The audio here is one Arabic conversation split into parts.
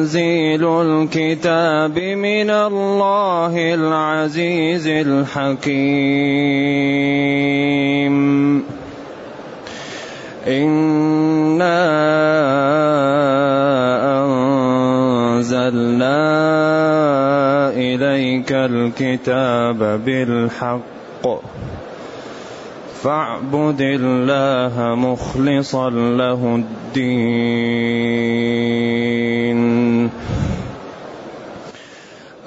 تنزيل الكتاب من الله العزيز الحكيم. انا انزلنا اليك الكتاب بالحق. فاعبد الله مخلصا له الدين.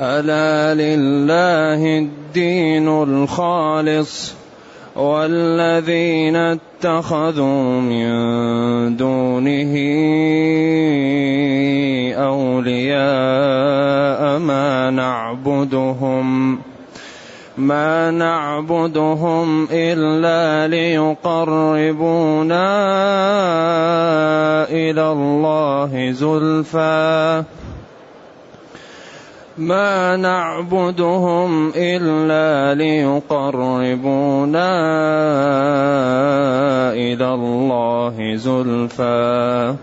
ألا لله الدين الخالص والذين اتخذوا من دونه أولياء ما نعبدهم ما نعبدهم إلا ليقربونا إلى الله زلفى. ما نعبدهم إلا ليقربونا إلى الله زلفى.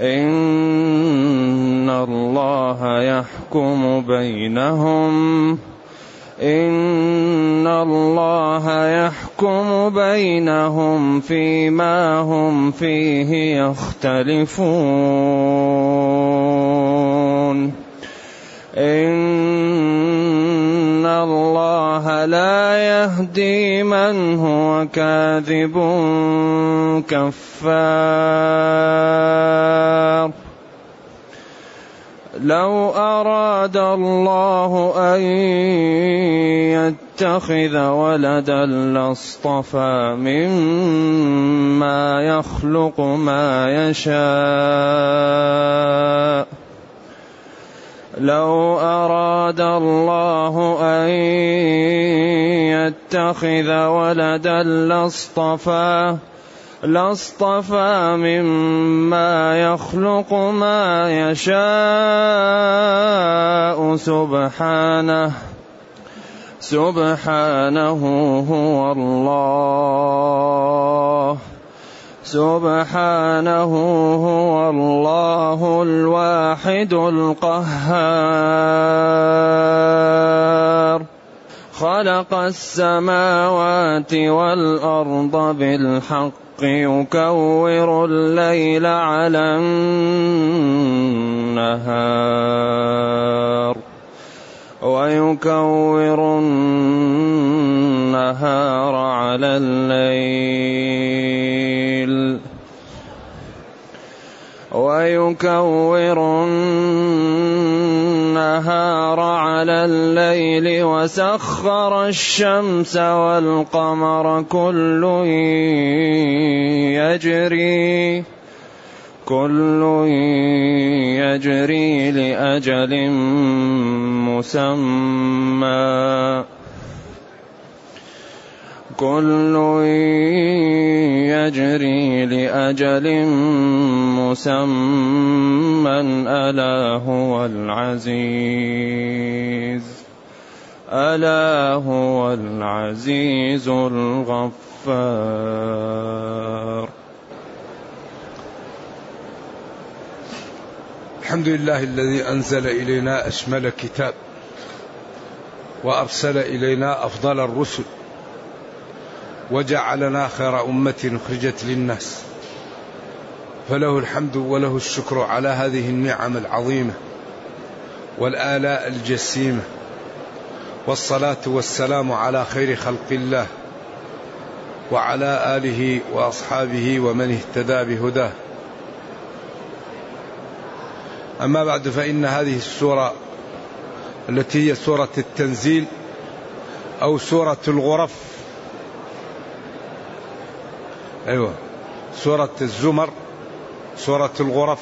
إن الله يحكم بينهم. ان الله يحكم بينهم فيما هم فيه يختلفون ان الله لا يهدي من هو كاذب كفار لو أراد الله أن يتخذ ولدا لاصطفى مما يخلق ما يشاء. لو أراد الله أن يتخذ ولدا لاصطفى لاصطفى مما يخلق ما يشاء سبحانه سبحانه هو الله سبحانه هو الله الواحد القهار خلق السماوات والأرض بالحق يكور الليل على النهار ويكور النهار على الليل ويكور النهار على الليل وسخر الشمس والقمر كل يجري كل يجري لأجل مسمى. كل يجري لأجل مسمى ألا هو العزيز ألا هو العزيز الغفار. الحمد لله الذي أنزل إلينا أشمل كتاب وأرسل إلينا أفضل الرسل. وجعلنا خير أمة أخرجت للناس. فله الحمد وله الشكر على هذه النعم العظيمة والآلاء الجسيمة. والصلاة والسلام على خير خلق الله وعلى آله وأصحابه ومن اهتدى بهداه. أما بعد فإن هذه السورة التي هي سورة التنزيل أو سورة الغرف أيوه. سورة الزمر سورة الغرف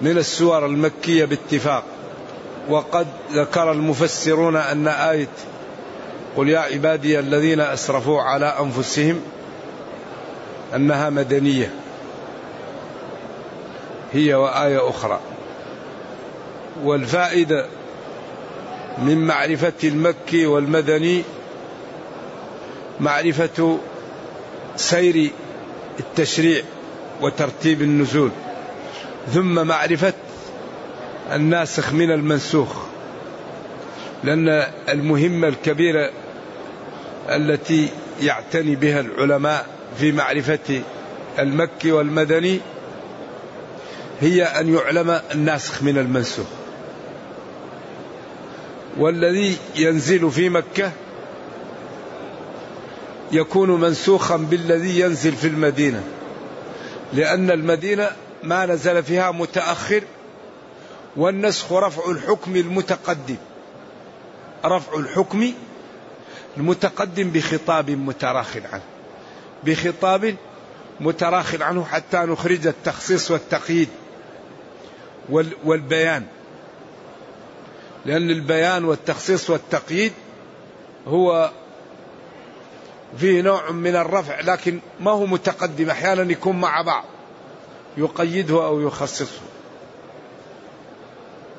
من السور المكية باتفاق. وقد ذكر المفسرون أن آية قل يا عبادي الذين أسرفوا على أنفسهم أنها مدنية. هي وآية أخرى. والفائدة من معرفة المكي والمدني معرفة سير التشريع وترتيب النزول ثم معرفة الناسخ من المنسوخ لأن المهمة الكبيرة التي يعتني بها العلماء في معرفة المكي والمدني هي أن يعلم الناسخ من المنسوخ. والذي ينزل في مكة يكون منسوخا بالذي ينزل في المدينة. لأن المدينة ما نزل فيها متأخر والنسخ رفع الحكم المتقدم. رفع الحكم المتقدم بخطاب متراخ عنه. بخطاب متراخ عنه حتى نخرج التخصيص والتقييد والبيان. لأن البيان والتخصيص والتقييد هو فيه نوع من الرفع لكن ما هو متقدم أحيانا يكون مع بعض يقيده أو يخصصه.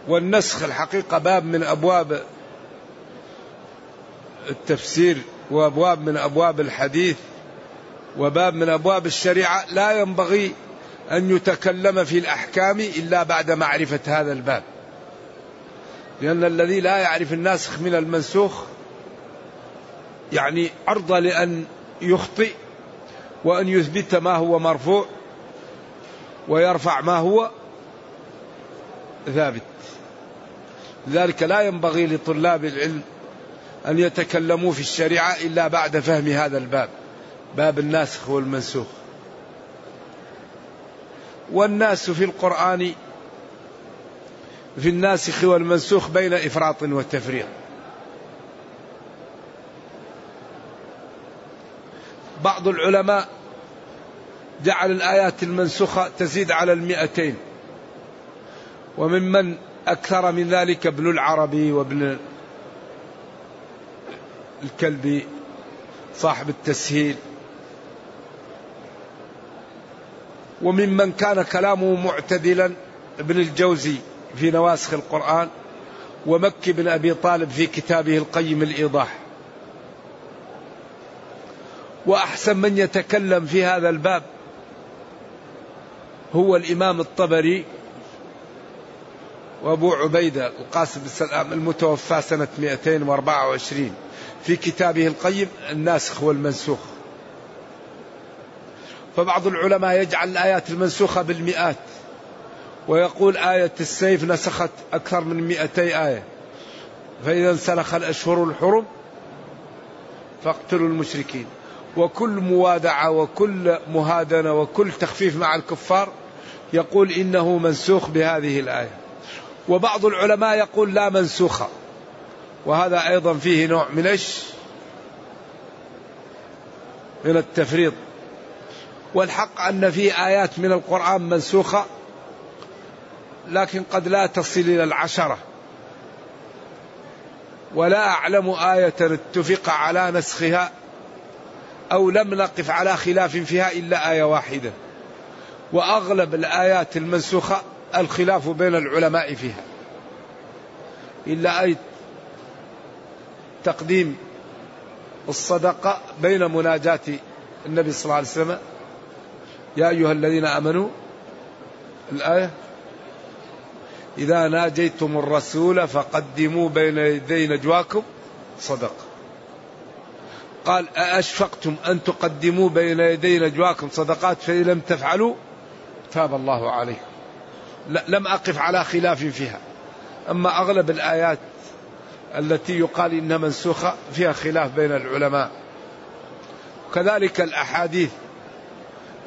والنسخ الحقيقة باب من أبواب التفسير وأبواب من أبواب الحديث وباب من أبواب الشريعة. لا ينبغي أن يتكلم في الأحكام إلا بعد معرفة هذا الباب. لأن الذي لا يعرف الناسخ من المنسوخ يعني عرضة لأن يخطئ وأن يثبت ما هو مرفوع ويرفع ما هو ثابت. لذلك لا ينبغي لطلاب العلم أن يتكلموا في الشريعة إلا بعد فهم هذا الباب باب الناسخ والمنسوخ. والناس في القرآن في الناسخ والمنسوخ بين إفراط وتفريط. بعض العلماء جعل الآيات المنسوخة تزيد على المئتين. وممن أكثر من ذلك ابن العربي وابن الكلبي صاحب التسهيل. وممن كان كلامه معتدلا ابن الجوزي في نواسخ القرآن ومكي بن أبي طالب في كتابه القيم الإيضاح. وأحسن من يتكلم في هذا الباب هو الإمام الطبري وأبو عبيدة القاسم بن سلام المتوفى سنة 224 في كتابه القيم الناسخ والمنسوخ. فبعض العلماء يجعل الآيات المنسوخة بالمئات ويقول آية السيف نسخت أكثر من مئتي آية. فإذا انسلخ الأشهر الحرم فاقتلوا المشركين. وكل موادعة وكل مهادنة وكل تخفيف مع الكفار يقول إنه منسوخ بهذه الآية. وبعض العلماء يقول لا منسوخة. وهذا أيضا فيه نوع من إيش؟ من التفريط. والحق أن في آيات من القرآن منسوخة لكن قد لا تصل إلى العشرة. ولا أعلم آية اتفق على نسخها أو لم نقف على خلاف فيها إلا آية واحدة. وأغلب الآيات المنسوخة الخلاف بين العلماء فيها. إلا آية تقديم الصدقة بين مناجاة النبي صلى الله عليه وسلم. يا أيها الذين آمنوا الآية إذا ناجيتم الرسول فقدموا بين يدي نجواكم صدقة. قال أأشفقتم أن تقدموا بين يدي نجواكم صدقات فإن لم تفعلوا تاب الله عليكم. لم أقف على خلاف فيها. أما أغلب الآيات التي يقال إنها منسوخة فيها خلاف بين العلماء. كذلك الأحاديث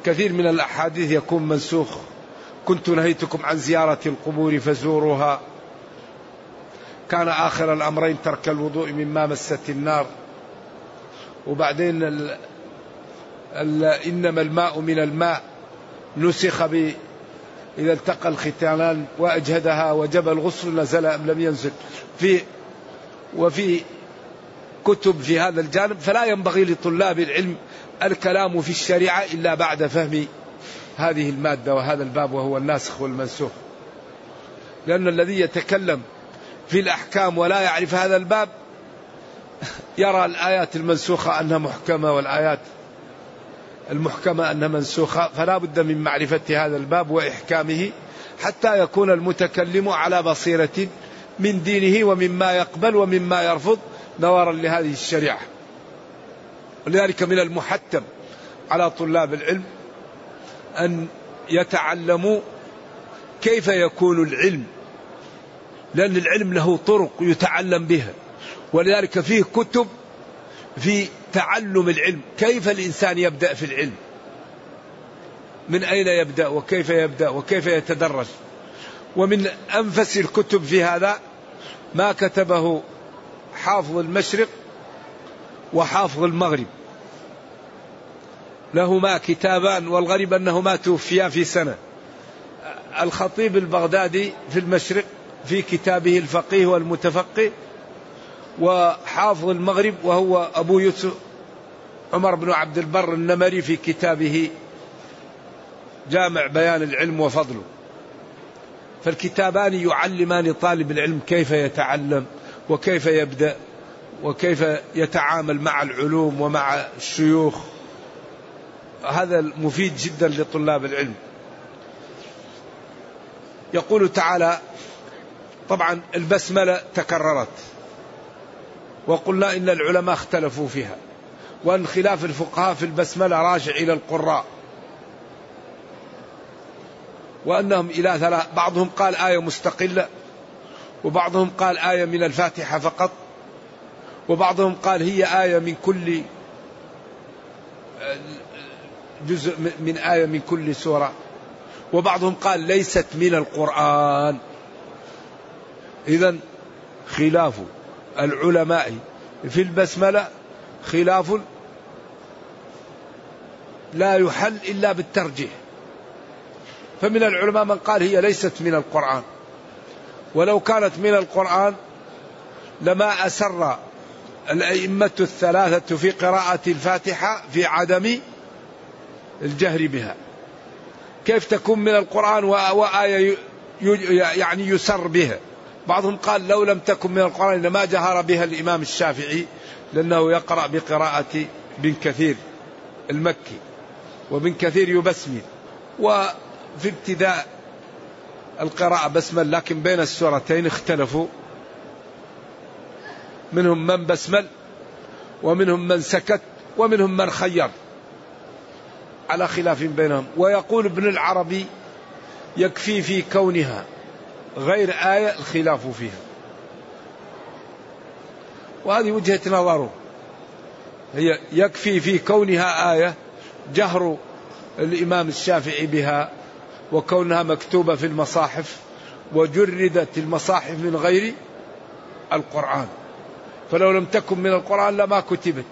كثير من الأحاديث يكون منسوخ. كنت نهيتكم عن زيارة القبور فزوروها. كان آخر الأمرين ترك الوضوء مما مست النار. وبعدين ال ال إنما الماء من الماء. نسخ ب إذا التقى الختانان وأجهدها وجب الغسل نزل أم لم ينزل. في وفي كتب في هذا الجانب فلا ينبغي لطلاب العلم الكلام في الشريعة إلا بعد فهم هذه المادة وهذا الباب وهو الناسخ والمنسوخ. لأن الذي يتكلم في الأحكام ولا يعرف هذا الباب يرى الآيات المنسوخة أنها محكمة والآيات المحكمة أنها منسوخة فلا بد من معرفة هذا الباب وإحكامه حتى يكون المتكلم على بصيرة من دينه ومما يقبل ومما يرفض نظرا لهذه الشريعة. ولذلك من المحتم على طلاب العلم أن يتعلموا كيف يكون العلم لأن العلم له طرق يتعلم بها. ولذلك فيه كتب في تعلم العلم. كيف الإنسان يبدأ في العلم؟ من أين يبدأ وكيف يبدأ وكيف يتدرج؟ ومن أنفس الكتب في هذا ما كتبه حافظ المشرق وحافظ المغرب. لهما كتابان والغريب أنهما توفيا في سنة. الخطيب البغدادي في المشرق في كتابه الفقيه والمتفقه وحافظ المغرب وهو أبو يوسف عمر بن عبد البر النمري في كتابه جامع بيان العلم وفضله. فالكتابان يعلمان طالب العلم كيف يتعلم وكيف يبدأ وكيف يتعامل مع العلوم ومع الشيوخ. هذا مفيد جدا لطلاب العلم. يقول تعالى طبعا البسملة تكررت. وقلنا إن العلماء اختلفوا فيها وأن خلاف الفقهاء في البسملة راجع إلى القراء. وأنهم إلى ثلاث بعضهم قال آية مستقلة وبعضهم قال آية من الفاتحة فقط وبعضهم قال هي آية من كل جزء من آية من كل سورة. وبعضهم قال ليست من القرآن. إذا خلاف العلماء في البسملة خلاف لا يحل إلا بالترجيح. فمن العلماء من قال هي ليست من القرآن. ولو كانت من القرآن لما أسر الأئمة الثلاثة في قراءة الفاتحة في عدم الجهر بها. كيف تكون من القرآن وآية يعني يسر بها؟ بعضهم قال لو لم تكن من القرآن لما جهر بها الإمام الشافعي لأنه يقرأ بقراءة بن كثير المكي وبن كثير يبسمل وفي ابتداء القراءة بسمل لكن بين السورتين اختلفوا. منهم من بسمل ومنهم من سكت ومنهم من خير. على خلاف بينهم. ويقول ابن العربي يكفي في كونها. غير آية الخلاف فيها. وهذه وجهة نظره هي يكفي في كونها آية جهر الإمام الشافعي بها وكونها مكتوبة في المصاحف وجردت المصاحف من غير القرآن. فلو لم تكن من القرآن لما كتبت.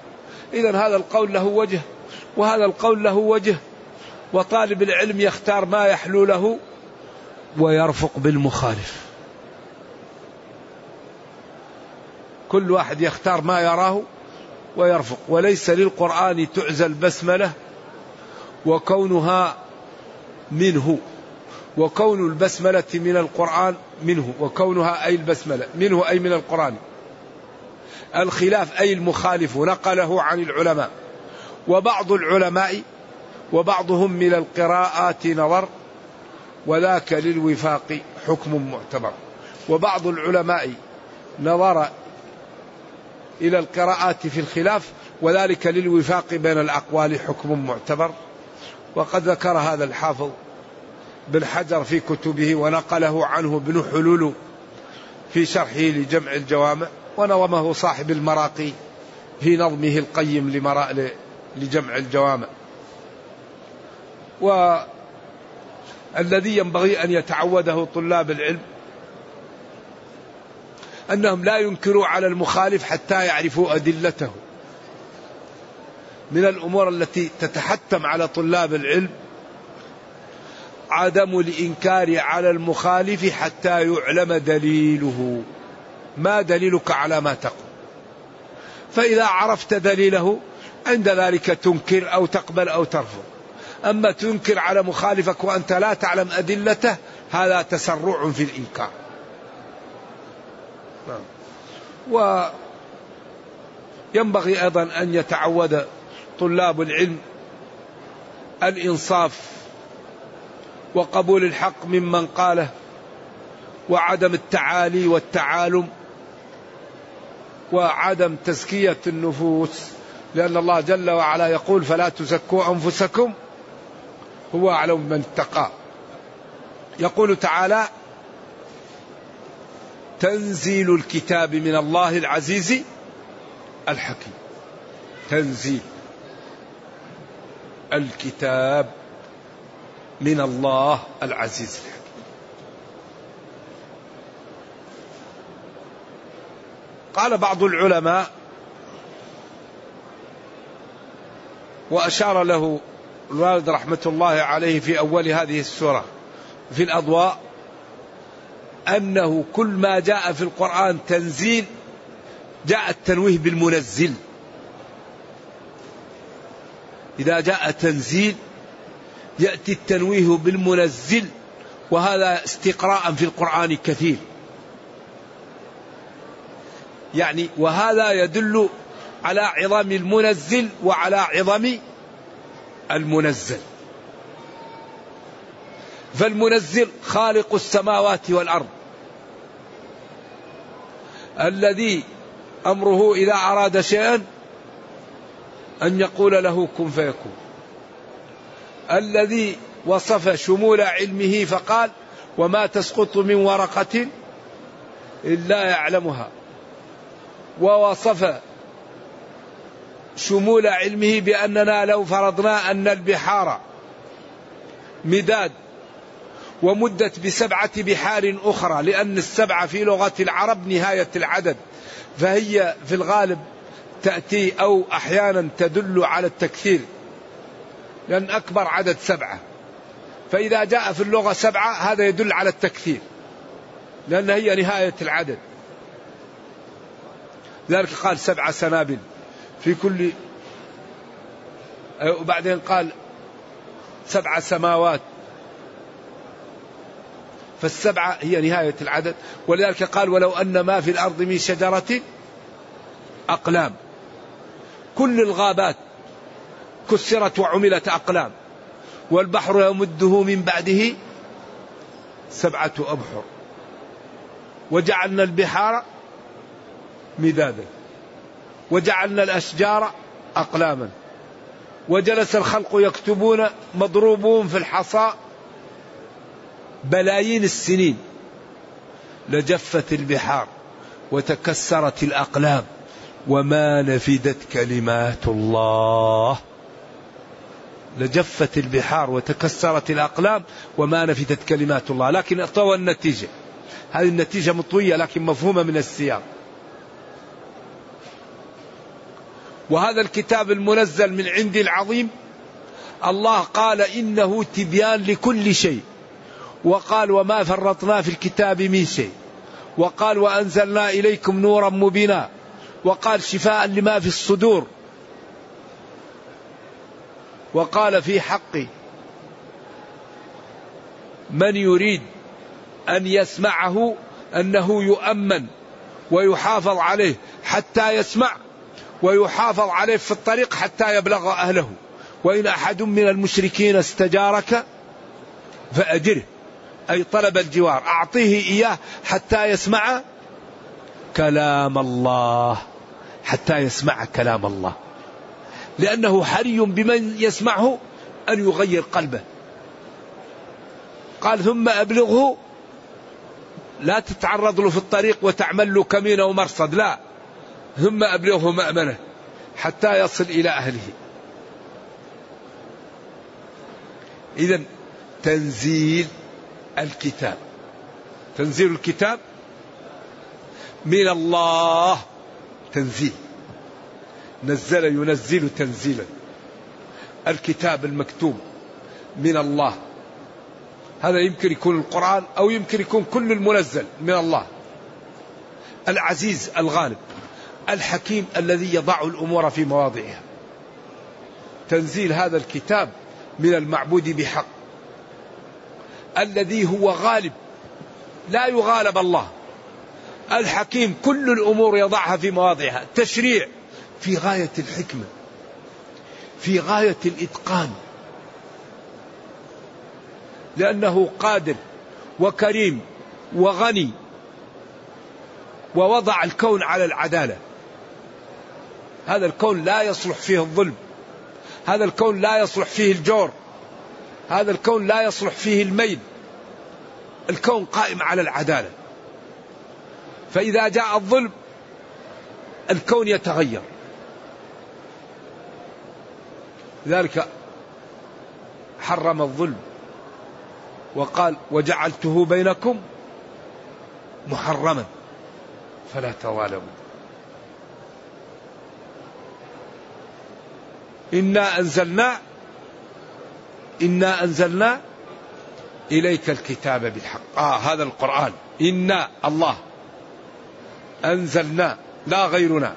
إذا هذا القول له وجه وهذا القول له وجه وطالب العلم يختار ما يحلو له ويرفق بالمخالف. كل واحد يختار ما يراه ويرفق. وليس للقرآن تعزى البسملة وكونها منه وكون البسملة من القرآن منه وكونها أي البسملة منه أي من القرآن. الخلاف أي المخالف نقله عن العلماء. وبعض العلماء وبعضهم من القراءات نظر وذاك للوفاق حكم معتبر. وبعض العلماء نظر إلى القراءات في الخلاف وذلك للوفاق بين الأقوال حكم معتبر. وقد ذكر هذا الحافظ بن حجر في كتبه ونقله عنه ابن حلول في شرحه لجمع الجوامع ونظمه صاحب المراقي في نظمه القيم لجمع الجوامع. والذي ينبغي أن يتعوده طلاب العلم أنهم لا ينكروا على المخالف حتى يعرفوا أدلته. من الأمور التي تتحتم على طلاب العلم عدم الإنكار على المخالف حتى يعلم دليله. ما دليلك على ما تقول؟ فإذا عرفت دليله عند ذلك تنكر أو تقبل أو ترفض. أما تنكر على مخالفك وأنت لا تعلم أدلته هذا تسرع في الإنكار نعم. وينبغي أيضا أن يتعود طلاب العلم الإنصاف وقبول الحق ممن قاله وعدم التعالي والتعالم وعدم تزكية النفوس لأن الله جل وعلا يقول فلا تزكوا أنفسكم هو أعلم من اتقى. يقول تعالى تنزيل الكتاب من الله العزيز الحكيم. تنزيل الكتاب من الله العزيز الحكيم. قال بعض العلماء وأشار له الوالد رحمة الله عليه في أول هذه السورة في الأضواء أنه كل ما جاء في القرآن تنزيل جاء التنويه بالمنزل. إذا جاء تنزيل يأتي التنويه بالمنزل وهذا استقراء في القرآن كثير يعني وهذا يدل على عظم المنزل وعلى عظم المنزل. فالمنزل خالق السماوات والأرض. الذي أمره إذا أراد شيئا أن يقول له كن فيكون. الذي وصف شمول علمه فقال وما تسقط من ورقة إلا يعلمها. ووصف شمول علمه بأننا لو فرضنا أن البحار مداد ومدت بسبعة بحار أخرى لأن السبعة في لغة العرب نهاية العدد فهي في الغالب تأتي أو أحيانا تدل على التكثير لأن أكبر عدد سبعة. فإذا جاء في اللغة سبعة هذا يدل على التكثير لأن هي نهاية العدد. لذلك قال سبع سنابل. في كل وبعدين قال سبع سماوات. فالسبعة هي نهاية العدد. ولذلك قال ولو أن ما في الأرض من شجرة أقلام. كل الغابات كسرت وعملت أقلام. والبحر يمده من بعده سبعة أبحر. وجعلنا البحار مدادا. وجعلنا الأشجار أقلاما. وجلس الخلق يكتبون مضروبون في الحصى بلايين السنين. لجفت البحار وتكسرت الأقلام. وما نفدت كلمات الله. لجفت البحار وتكسرت الأقلام. وما نفدت كلمات الله. لكن طوى النتيجة. هذه النتيجة مطوية لكن مفهومة من السياق. وهذا الكتاب المنزل من عندي العظيم الله قال إنه تبيان لكل شيء وقال وما فرطنا في الكتاب من شيء وقال وأنزلنا إليكم نورا مبينا وقال شفاء لما في الصدور وقال في حق من يريد أن يسمعه أنه يؤمن ويحافظ عليه حتى يسمع. ويحافظ عليه في الطريق حتى يبلغ أهله. وإن أحد من المشركين استجارك فأجره. أي طلب الجوار. أعطيه إياه حتى يسمع كلام الله. حتى يسمع كلام الله. لأنه حري بمن يسمعه أن يغير قلبه. قال ثم أبلغه لا تتعرض له في الطريق وتعمل له كمين ومرصد لا. ثم أبلغه مأمنة حتى يصل إلى أهله. إذا تنزيل الكتاب. تنزيل الكتاب من الله. تنزيل. نزل ينزل تنزيلا. الكتاب المكتوب من الله. هذا يمكن يكون القرآن أو يمكن يكون كل المنزل من الله. العزيز الغالب. الحكيم الذي يضع الأمور في مواضعها. تنزيل هذا الكتاب من المعبود بحق. الذي هو غالب. لا يغالب الله. الحكيم كل الأمور يضعها في مواضعها. تشريع في غاية الحكمة. في غاية الإتقان. لأنه قادر وكريم وغني ووضع الكون على العدالة. هذا الكون لا يصلح فيه الظلم. هذا الكون لا يصلح فيه الجور. هذا الكون لا يصلح فيه الميل. الكون قائم على العدالة. فإذا جاء الظلم الكون يتغير. لذلك حرم الظلم وقال وجعلته بينكم محرما. فلا تظالموا. إنا أنزلنا إنا أنزلنا إليك الكتاب بالحق. آه هذا القرآن. إنا الله. أنزلنا لا غيرنا.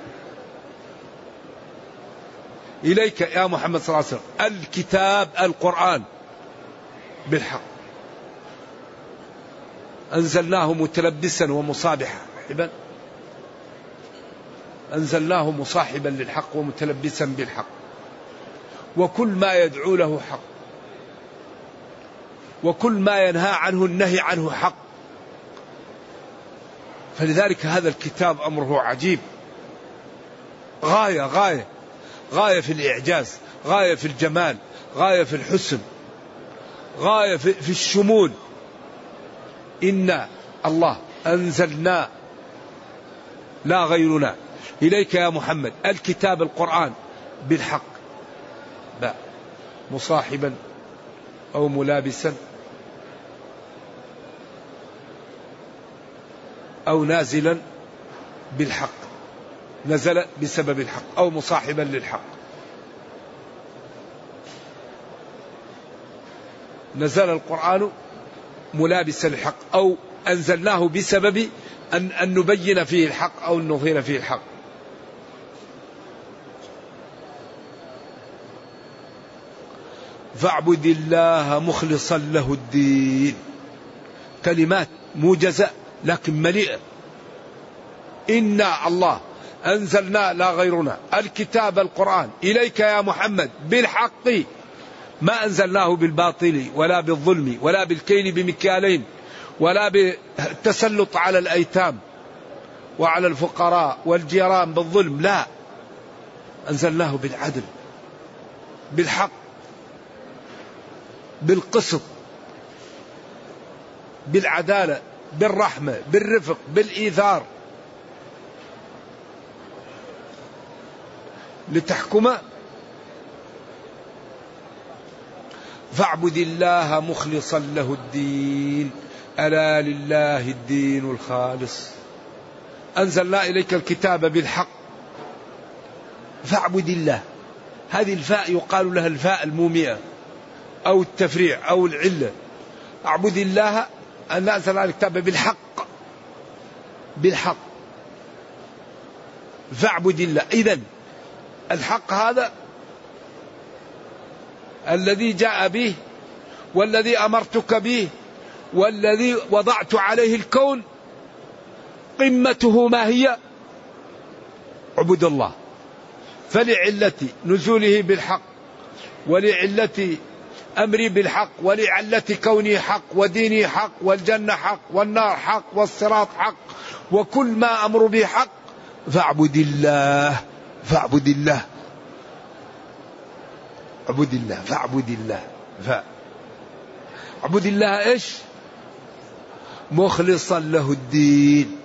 إليك يا محمد صلى الله عليه وسلم. الكتاب القرآن بالحق. أنزلناه متلبسا ومصابحا. أنزلناه مصاحبا للحق ومتلبسا بالحق. وكل ما يدعو له حق. وكل ما ينهى عنه النهي عنه حق. فلذلك هذا الكتاب أمره عجيب. غاية غاية. غاية في الإعجاز غاية في الجمال غاية في الحسن غاية في الشمول. أنا الله أنزلنا لا غيرنا. إليك يا محمد. الكتاب القرآن بالحق. مصاحبا أو ملابسا أو نازلا بالحق نزل بسبب الحق أو مصاحبا للحق. نزل القرآن ملابسا للحق أو أنزلناه بسبب أن, أن نبين فيه الحق أو نظهر فيه الحق. فاعبد الله مخلصا له الدين. كلمات موجزة لكن مليئة. إنا الله أنزلنا لا غيرنا. الكتاب القرآن. إليك يا محمد بالحق. ما أنزلناه بالباطل ولا بالظلم ولا بالكيل بمكيالين ولا بالتسلط على الأيتام وعلى الفقراء والجيران بالظلم. لا. أنزلناه بالعدل بالحق. بالقسط بالعدالة بالرحمة بالرفق بالإيثار لتحكم فاعبد الله مخلصا له الدين. ألا لله الدين الخالص. أنزلنا إليك الكتاب بالحق. فاعبد الله. هذه الفاء يقال لها الفاء المومئة أو التفريع أو العلة. أعبد الله أن أنزل الكتاب بالحق. بالحق. فاعبد الله. إذا الحق هذا الذي جاء به والذي أمرتك به والذي وضعت عليه الكون. قمته ما هي؟ عبد الله. فلعلة نزوله بالحق. ولعلة أمري بالحق ولعلة كوني حق وديني حق والجنة حق والنار حق والصراط حق وكل ما أمر به حق فاعبد الله فاعبد الله. اعبد الله فاعبد الله. ف اعبد الله إيش؟ مخلصا له الدين.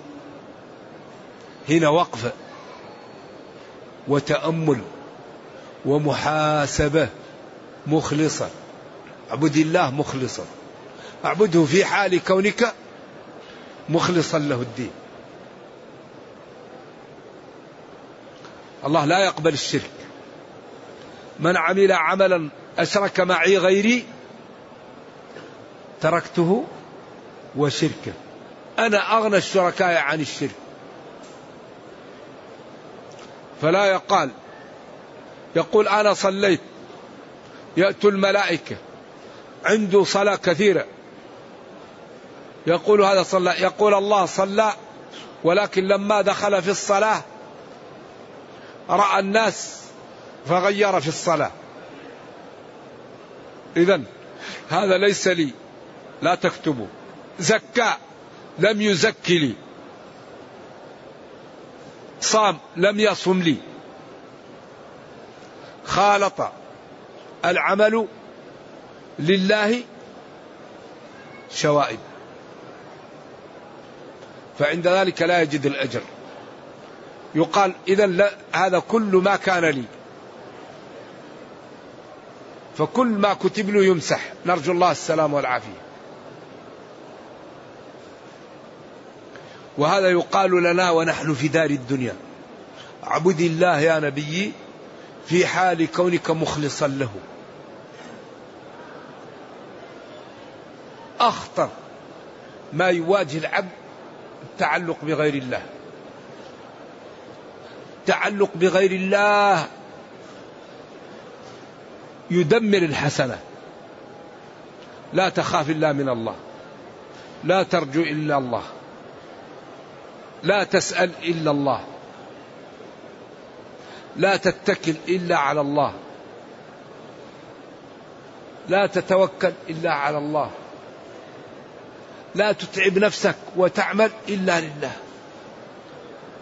هنا وقفه وتأمل. ومحاسبة. مخلصا. اعبد الله مخلصا. اعبده في حال كونك مخلصا له الدين. الله لا يقبل الشرك. من عمل عملا أشرك معي غيري تركته وشركه. أنا أغنى الشركاء عن الشرك. فلا يقال يقول أنا صليت يأتي الملائكة. عنده صلاة كثيرة. يقول هذا صلى يقول الله صلى ولكن لما دخل في الصلاة رأى الناس فغير في الصلاة. إذا هذا ليس لي لا تكتبوا. زكى لم يزكي لي. صام لم يصم لي. خالط العمل لله شوائب. فعند ذلك لا يجد الأجر. يقال إذا هذا كل ما كان لي. فكل ما كتب له يمسح. نرجو الله السلام والعافية. وهذا يقال لنا ونحن في دار الدنيا. اعبد الله يا نبي في حال كونك مخلصا له. أخطر ما يواجه العبد التعلق بغير الله. التعلق بغير الله يدمر الحسنة. لا تخاف إلا من الله. لا ترجو إلا الله. لا تسأل إلا الله. لا تتكل إلا على الله. لا تتوكل إلا على الله. لا تتعب نفسك وتعمل إلا لله.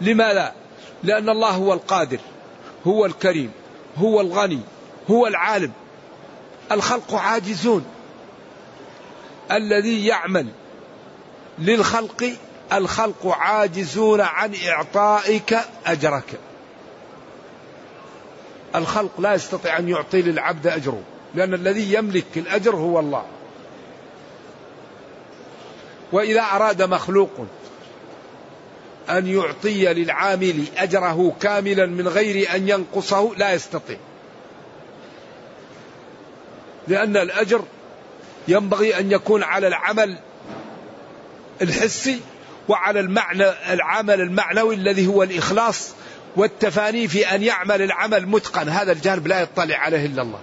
لماذا لأن الله هو القادر هو الكريم هو الغني هو العالم. الخلق عاجزون. الذي يعمل للخلق الخلق عاجزون عن إعطائك أجرك. الخلق لا يستطيع أن يعطي للعبد أجره لأن الذي يملك الأجر هو الله. وإذا أراد مخلوق أن يعطي للعامل أجره كاملا من غير أن ينقصه لا يستطيع. لأن الأجر ينبغي أن يكون على العمل الحسي وعلى المعنى العمل المعنوي الذي هو الإخلاص والتفاني في أن يعمل العمل متقن. هذا الجانب لا يطلع عليه إلا الله.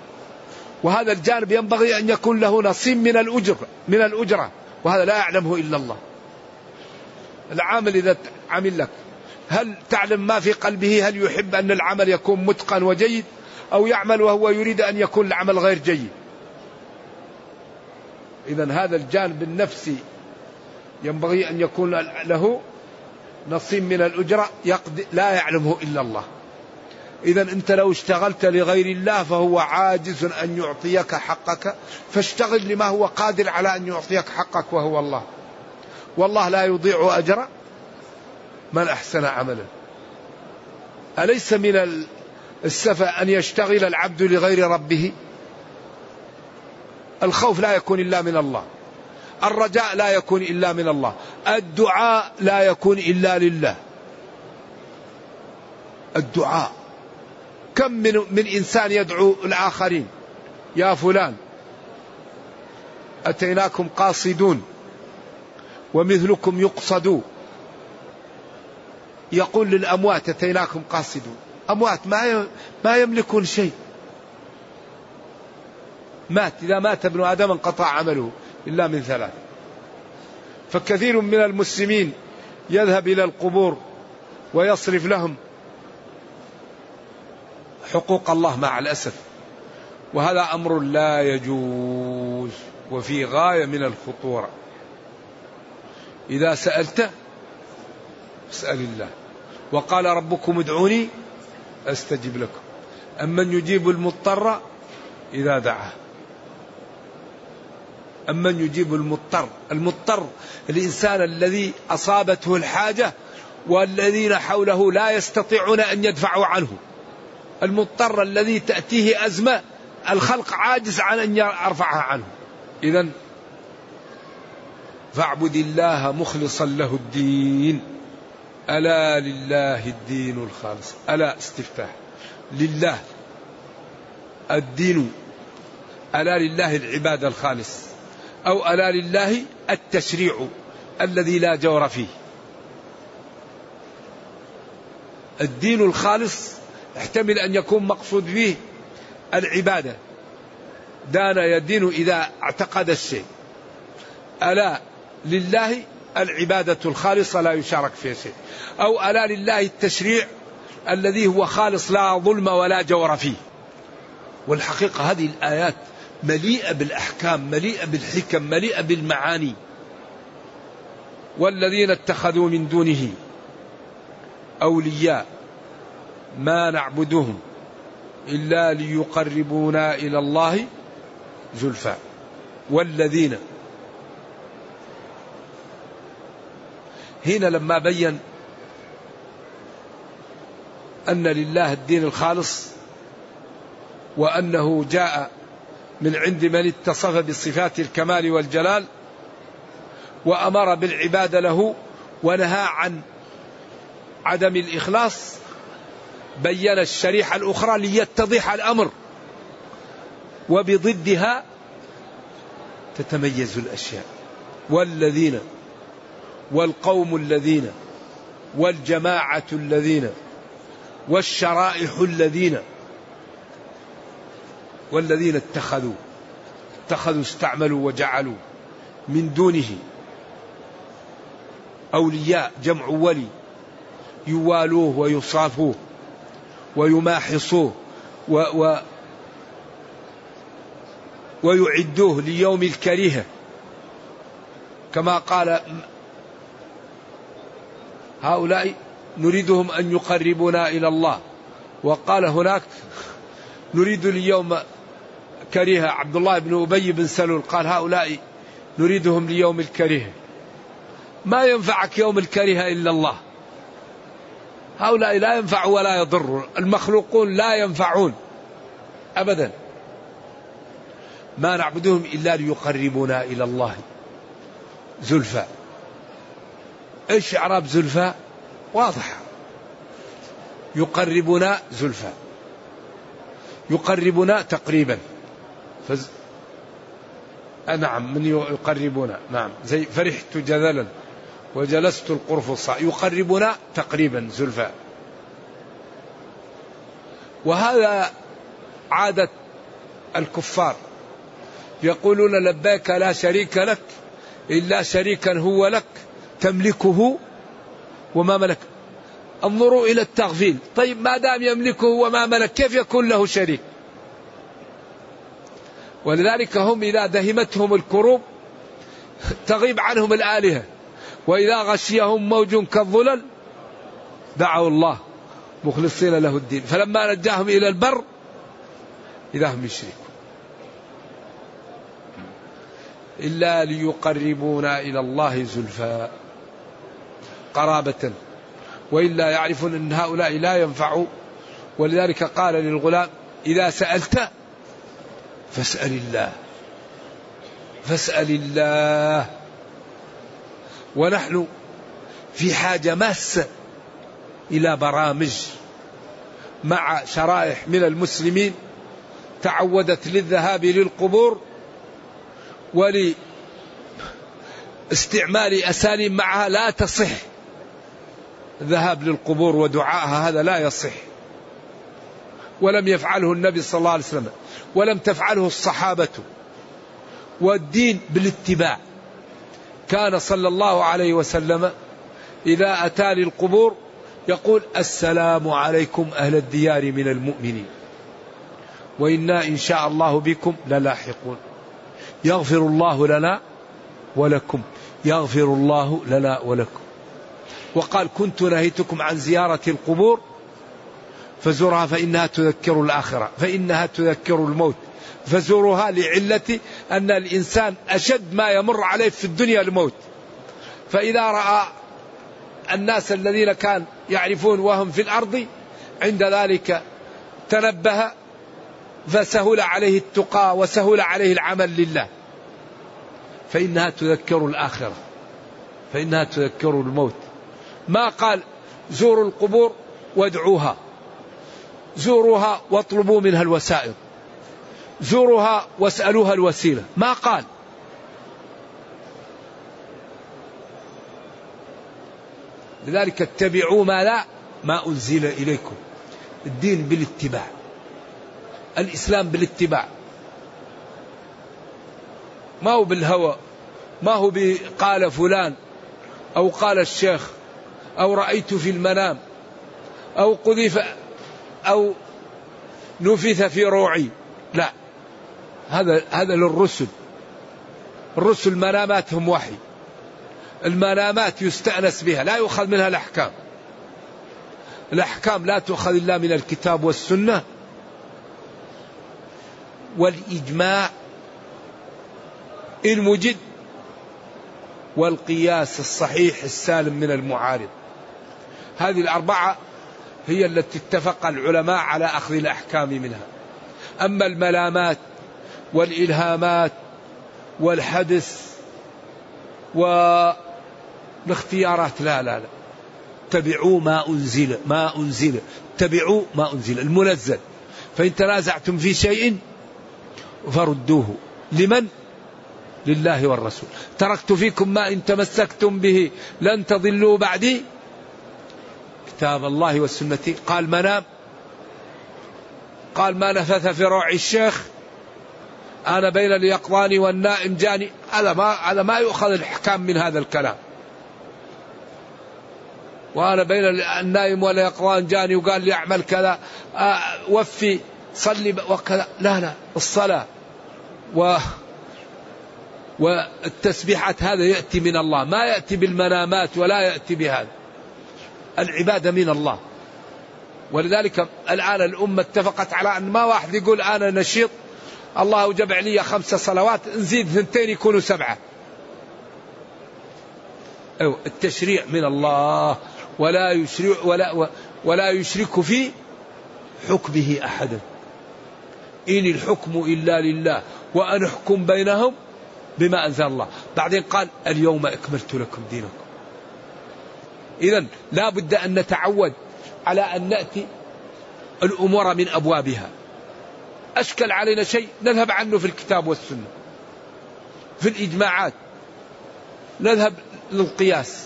وهذا الجانب ينبغي أن يكون له نصيب من الأجر من الأجرة. وهذا لا يعلمه إلا الله. العامل إذا عمل لك هل تعلم ما في قلبه؟ هل يحب أن العمل يكون متقن وجيد؟ أو يعمل وهو يريد أن يكون العمل غير جيد؟ إذا هذا الجانب النفسي ينبغي أن يكون له نصيب من الأجرة لا يعلمه إلا الله. إذا أنت لو اشتغلت لغير الله فهو عاجز أن يعطيك حقك فاشتغل لما هو قادر على أن يعطيك حقك وهو الله. والله لا يضيع أجر من أحسن عملا. أليس من السفة أن يشتغل العبد لغير ربه؟ الخوف لا يكون إلا من الله. الرجاء لا يكون إلا من الله. الدعاء لا يكون إلا لله. الدعاء. كم من من إنسان يدعو الآخرين؟ يا فلان أتيناكم قاصدون ومثلكم يقصدون. يقول للأموات أتيناكم قاصدون. أموات ما ما يملكون شيء. مات إذا مات ابن آدم انقطع عمله إلا من ثلاث. فكثير من المسلمين يذهب إلى القبور ويصرف لهم حقوق الله مع الأسف. وهذا أمر لا يجوز وفي غاية من الخطورة. إذا سألت اسأل الله. وقال ربكم ادعوني أستجب لكم. أمن يجيب المضطر إذا دعاه. أمن يجيب المضطر. المضطر الإنسان الذي أصابته الحاجة والذين حوله لا يستطيعون أن يدفعوا عنه. المضطر الذي تأتيه أزمة الخلق عاجز عن أن يرفعها عنه. إذا فاعبد الله مخلصا له الدين. ألا لله الدين الخالص. ألا استفتاح. لله الدين. ألا لله العبادة الخالص. أو ألا لله التشريع الذي لا جور فيه. الدين الخالص احتمل أن يكون مقصود به العبادة. دان يدين إذا اعتقد الشيء. ألا لله العبادة الخالصة لا يشارك فيها شيء. أو ألا لله التشريع الذي هو خالص لا ظلم ولا جور فيه. والحقيقة هذه الآيات مليئة بالأحكام مليئة بالحكم مليئة بالمعاني. والذين اتخذوا من دونه أولياء. ما نعبدهم إلا ليقربونا إلى الله زلفى. والذين هنا لما بين أن لله الدين الخالص وأنه جاء من عند من اتصف بصفات الكمال والجلال وأمر بالعبادة له ونهى عن عدم الإخلاص بين الشريحة الأخرى ليتضح الأمر. وبضدها تتميز الأشياء. والذين والقوم الذين والجماعة الذين والشرائح الذين والذين اتخذوا اتخذوا استعملوا وجعلوا من دونه أولياء جمع ولي يوالوه ويصافوه. ويماحصوه و و ويعدوه ليوم الكريهة. كما قال هؤلاء نريدهم أن يقربونا إلى الله. وقال هناك نريد اليوم كريهة. عبد الله بن أبي بن سلول قال هؤلاء نريدهم ليوم الكريهة. ما ينفعك يوم الكريهة إلا الله. هؤلاء لا ينفع ولا يضر. المخلوقون لا ينفعون. أبدا. ما نعبدهم إلا ليقربونا إلى الله. زلفى. إيش إعراب زلفى؟ واضحة. يقربنا زلفى. يقربنا تقريبا. فز... نعم من يقربنا؟ نعم. زي فرحت جذلا. وجلست القرفصاء يقربنا تقريبا زلفى وهذا عادة الكفار يقولون لبيك لا شريك لك إلا شريكا هو لك تملكه وما ملك. انظروا إلى التغفيل. طيب ما دام يملكه وما ملك كيف يكون له شريك؟ ولذلك هم إذا دهمتهم الكروب تغيب عنهم الآلهة. وإذا غشيهم موج كالظلل دعوا الله مخلصين له الدين. فلما نجاهم إلى البر إذا هم يشركون. إلا ليقربونا إلى الله زلفى. قرابة. وإلا يعرفون أن هؤلاء لا ينفعوا. ولذلك قال للغلام إذا سألت فاسأل الله. فاسأل الله. ونحن في حاجة ماسة إلى برامج مع شرائح من المسلمين تعودت للذهاب للقبور ولاستعمال أساليب معها لا تصح. الذهاب للقبور ودعائها هذا لا يصح. ولم يفعله النبي صلى الله عليه وسلم. ولم تفعله الصحابة. والدين بالاتباع. كان صلى الله عليه وسلم إذا أتى للقبور يقول السلام عليكم أهل الديار من المؤمنين. وإنا إن شاء الله بكم للاحقون. يغفر الله لنا ولكم. يغفر الله لنا ولكم. وقال كنت نهيتكم عن زيارة القبور فزورها فإنها تذكر الآخرة فإنها تذكر الموت فزورها لعلة أن الإنسان أشد ما يمر عليه في الدنيا الموت. فإذا رأى الناس الذين كان يعرفون وهم في الأرض عند ذلك تنبه فسهل عليه التقى وسهل عليه العمل لله. فإنها تذكر الآخرة. فإنها تذكر الموت. ما قال زوروا القبور وادعوها. زوروها واطلبوا منها الوسائل زوروها واسألوها الوسيلة. ما قال؟ لذلك اتبعوا ما لا ما أنزل إليكم. الدين بالاتباع. الإسلام بالاتباع. ما هو بالهوى؟ ما هو قال فلان أو قال الشيخ أو رأيت في المنام أو قذف أو نفث في روعي. لا. هذا هذا للرسل. الرسل مناماتهم وحي. المنامات يستأنس بها لا يؤخذ منها الأحكام. الأحكام لا تؤخذ إلا من الكتاب والسنة والإجماع إن وجد والقياس الصحيح السالم من المعارض. هذه الأربعة هي التي اتفق العلماء على أخذ الأحكام منها. أما الملامات والإلهامات والحدث والاختيارات. لا لا لا. اتبعوا ما أنزل ما أنزل. اتبعوا ما أنزل المنزل. فإن تنازعتم في شيء فردوه. لمن؟ لله والرسول. تركت فيكم ما إن تمسكتم به لن تضلوا بعدي. كتاب الله والسنة. قال منام قال ما نفث في روع الشيخ؟ أنا بين اليقظان والنائم جاني. هذا ما هذا ما يؤخذ الإحكام من هذا الكلام. وأنا بين النائم واليقظان جاني وقال لي أعمل كذا. آه، وفي صلي وكذا. لا لا الصلاة. و والتسبيحات هذا يأتي من الله. ما يأتي بالمنامات ولا يأتي بهذا. العبادة من الله. ولذلك الآن الأمة اتفقت على أن ما واحد يقول أنا نشيط. الله أوجب علي خمس صلوات نزيد ثنتين يكونوا سبعة. أو التشريع من الله ولا يشرع ولا ولا يشرك في حكمه أحدا إن الحكم إلا لله وأن أحكم بينهم بما أنزل الله. بعدين قال اليوم أكملت لكم دينكم. إذا لا بد أن نتعود على أن نأتي الأمور من أبوابها. أشكل علينا شيء نذهب عنه في الكتاب والسنة. في الإجماعات. نذهب للقياس.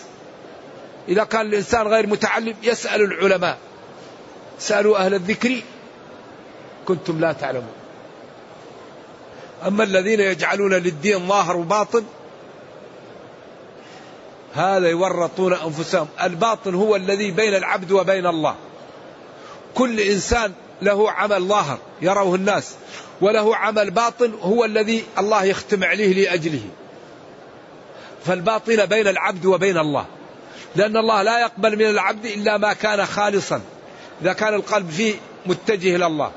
إذا كان الإنسان غير متعلم يسأل العلماء. سألوا أهل الذكر. كنتم لا تعلمون. أما الذين يجعلون للدين ظاهر وباطن هذا يورطون أنفسهم. الباطن هو الذي بين العبد وبين الله. كل إنسان له عمل ظاهر يروه الناس. وله عمل باطن هو الذي الله يختم عليه لأجله. فالباطن بين العبد وبين الله. لأن الله لا يقبل من العبد إلا ما كان خالصا. إذا كان القلب فيه متجه إلى الله.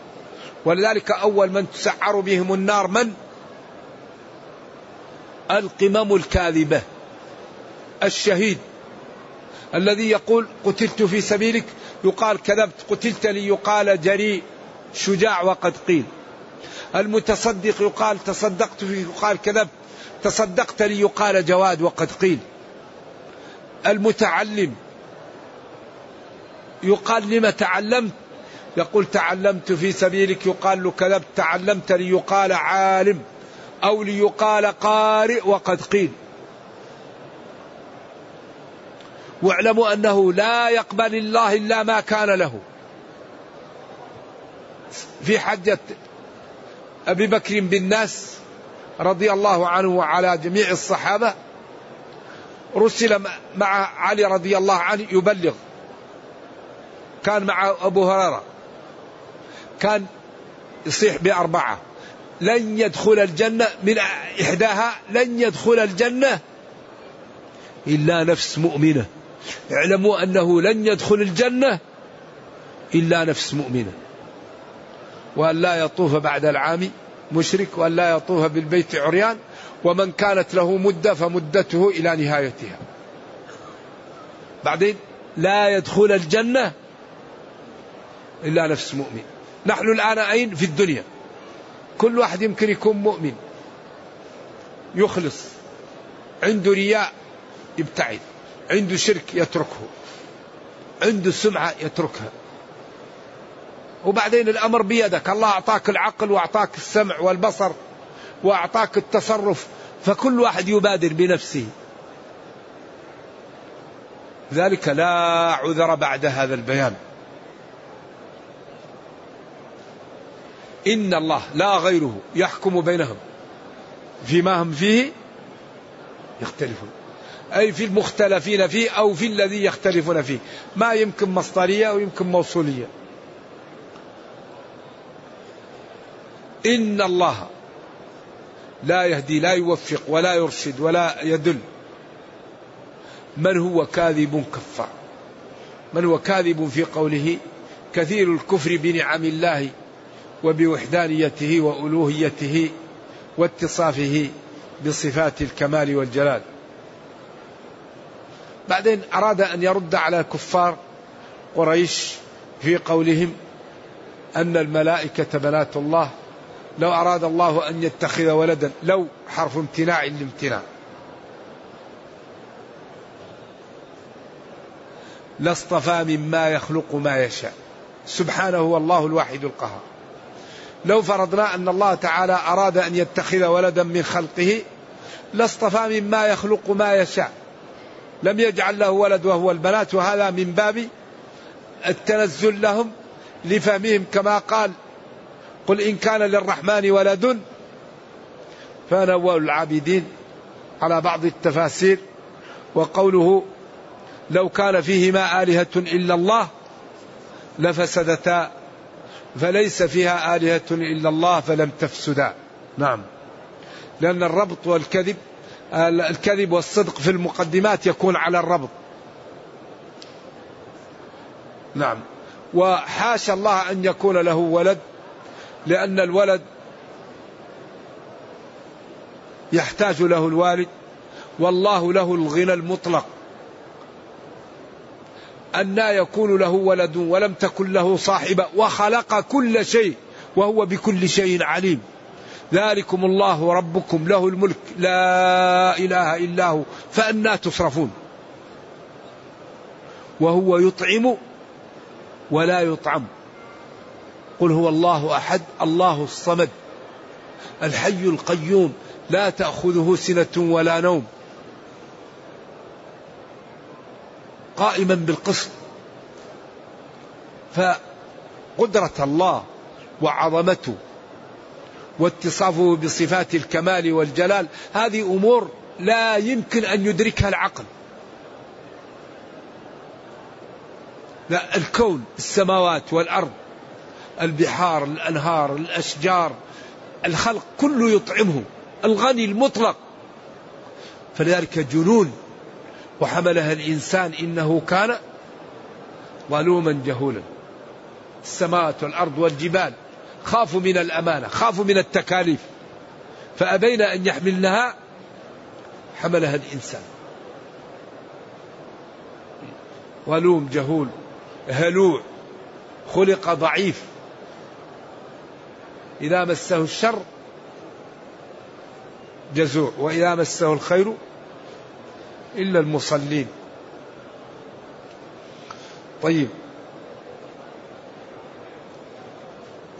ولذلك أول من تسعر بهم النار من؟ القمم الكاذبة. الشهيد. الذي يقول قتلت في سبيلك يقال كذبت قتلت لي يقال جريء شجاع وقد قيل. المتصدق يقال تصدقت فيه يقال كذبت تصدقت لي يقال جواد وقد قيل. المتعلم يقال لما تعلمت؟ يقول تعلمت في سبيلك يقال له كذبت تعلمت ليقال عالم أو ليقال قارئ وقد قيل. واعلموا أنه لا يقبل الله إلا ما كان له. في حجة أبي بكر بالناس رضي الله عنه وعلى جميع الصحابة رسل مع علي رضي الله عنه يبلغ. كان مع أبو هريرة. كان يصيح بأربعة. لن يدخل الجنة من إحداها لن يدخل الجنة إلا نفس مؤمنة. اعلموا أنه لن يدخل الجنة إلا نفس مؤمنة وأن لا يطوف بعد العام مشرك وأن لا يطوف بالبيت عريان ومن كانت له مدة فمدته إلى نهايتها. بعدين لا يدخل الجنة إلا نفس مؤمن. نحن الآن أين؟ في الدنيا. كل واحد يمكن يكون مؤمن. يخلص. عنده رياء يبتعد. عنده شرك يتركه. عنده سمعة يتركها. وبعدين الأمر بيدك. الله أعطاك العقل وأعطاك السمع والبصر وأعطاك التصرف فكل واحد يبادر بنفسه. ذلك لا عذر بعد هذا البيان. إن الله لا غيره يحكم بينهم. فيما هم فيه يختلفون. أي في المختلفين فيه أو في الذي يختلفون فيه. ما يمكن مصدرية أو يمكن موصولية. إن الله لا يهدي لا يوفق ولا يرشد ولا يدل من هو كاذب كفار؟ من هو كاذب في قوله كثير الكفر بنعم الله وبوحدانيته وألوهيته واتصافه بصفات الكمال والجلال. بعدين أراد أن يرد على كفار قريش في قولهم أن الملائكة بنات الله. لو أراد الله أن يتخذ ولدا لو حرف امتناع لامتناع لاصطفى مما يخلق ما يشاء. سبحانه هو الله الواحد القهار. لو فرضنا أن الله تعالى أراد أن يتخذ ولدا من خلقه لاصطفى مما يخلق ما يشاء. لم يجعل له ولد وهو البنات وهذا من باب التنزل لهم لفهمهم. كما قال قل إن كان للرحمن ولد فأنا أول العابدين على بعض التفاسير. وقوله لو كان فيهما آلهة إلا الله لفسدتا فليس فيها آلهة إلا الله فلم تفسدا. نعم. لأن الربط والكذب الكذب والصدق في المقدمات يكون على الربط. نعم. وحاشا الله أن يكون له ولد لأن الولد يحتاج له الوالد والله له الغنى المطلق. أن يكون له ولد ولم تكن له صاحبة وخلق كل شيء وهو بكل شيء عليم. ذلكم الله ربكم له الملك. لا إله إلا هو. فأنا تصرفون وهو يطعم ولا يطعم. قل هو الله أحد الله الصمد الحي القيوم. لا تأخذه سنة ولا نوم. قائما بالقسط. فقدرة الله وعظمته واتصافه بصفات الكمال والجلال. هذه أمور لا يمكن أن يدركها العقل. لا الكون السماوات والأرض البحار الأنهار الأشجار الخلق كله يطعمه الغني المطلق. فلذلك جنون وحملها الإنسان إنه كان ظلوما جهولا. السماوات والأرض والجبال. خافوا من الأمانة خافوا من التكاليف. فأبين أن يحملنها حملها الإنسان. ظلوم جهول هلوع خلق ضعيف. إذا مسه الشر جزوع وإذا مسه الخير إلا المصلين. طيب.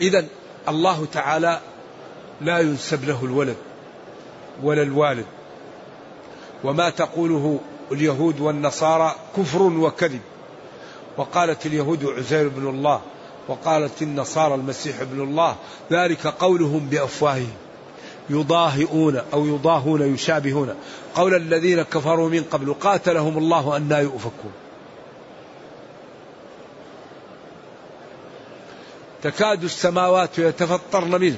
إذا الله تعالى لا ينسب له الولد ولا الوالد. وما تقوله اليهود والنصارى كفر وكذب. وقالت اليهود عزير بن الله وقالت النصارى المسيح ابن الله ذلك قولهم بأفواههم. يضاهئون أو يضاهون يشابهون. قول الذين كفروا من قبل قاتلهم الله أن لا يؤفكون. تكاد السماوات يتفطرن منه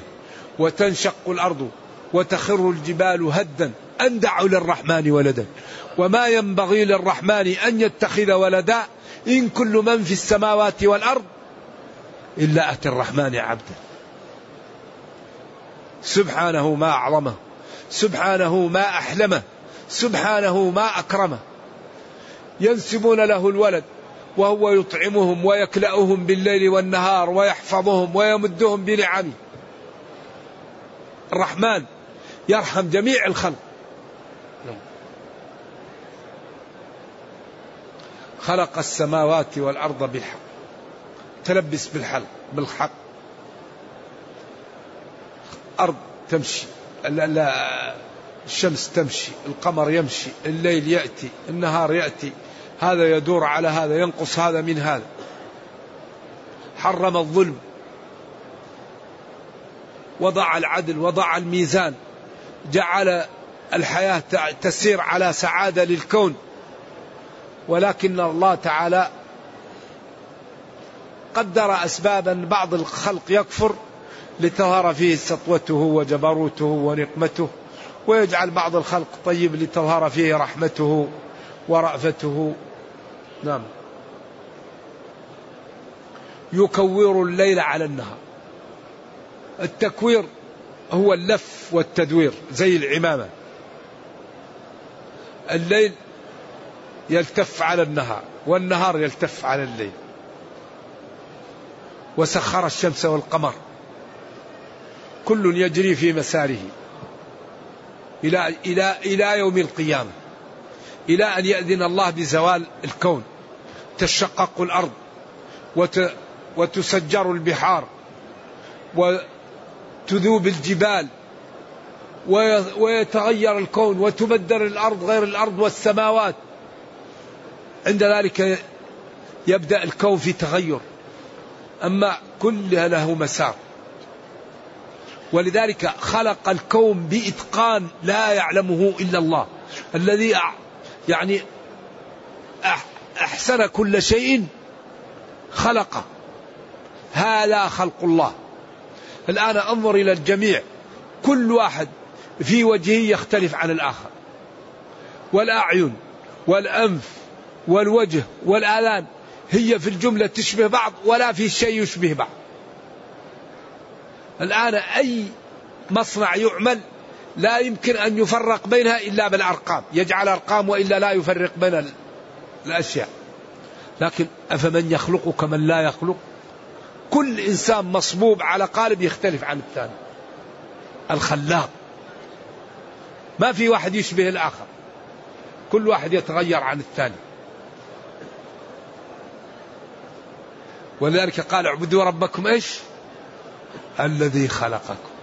وتنشق الأرض وتخر الجبال هدا أن دعوا للرحمن ولدا. وما ينبغي للرحمن أن يتخذ ولدا إن كل من في السماوات والأرض إلا أتى الرحمن عبدا. سبحانه ما أعظمه سبحانه ما أحلمه سبحانه ما أكرمه. ينسبون له الولد وهو يطعمهم ويكلأهم بالليل والنهار ويحفظهم ويمدهم بنعمه الرحمن يرحم جميع الخلق. خلق السماوات والأرض بالحق. تلبس بالحق بالحق. أرض تمشي. لا, لا الشمس تمشي. القمر يمشي. الليل يأتي. النهار يأتي. هذا يدور على هذا ينقص هذا من هذا. حرم الظلم. وضع العدل وضع الميزان. جعل الحياة تسير على سعادة للكون. ولكن الله تعالى قدر أسبابا بعض الخلق يكفر لتظهر فيه سطوته وجبروته ونقمته ويجعل بعض الخلق طيب لتظهر فيه رحمته. ورأفته. نعم. يكور الليل على النهار. التكوير هو اللف والتدوير زي العمامة. الليل يلتف على النهار والنهار يلتف على الليل. وسخر الشمس والقمر. كل يجري في مساره. إلى إلى إلى يوم القيامة. إلى أن يأذن الله بزوال الكون. تشقق الأرض وت وتسجر البحار وتذوب الجبال ويتغير الكون وتبدل الأرض غير الأرض والسماوات. عند ذلك يبدأ الكون في تغير. أما كلها له مسار. ولذلك خلق الكون بإتقان لا يعلمه إلا الله. الذي يعني أحسن كل شيء خلقه. هذا خلق الله. الآن أنظر إلى الجميع. كل واحد في وجهه يختلف عن الآخر. والأعين والأنف والوجه والآذان هي في الجملة تشبه بعض ولا في شيء يشبه بعض. الآن أي مصنع يعمل لا يمكن أن يفرق بينها إلا بالأرقام. يجعل أرقام وإلا لا يفرق بين الأشياء. لكن أفمن يخلق كمن لا يخلق؟ كل إنسان مصبوب على قالب يختلف عن الثاني. الخلاق. ما في واحد يشبه الآخر. كل واحد يتغير عن الثاني. ولذلك قال اعبدوا ربكم إيش؟ الذي خلقكم.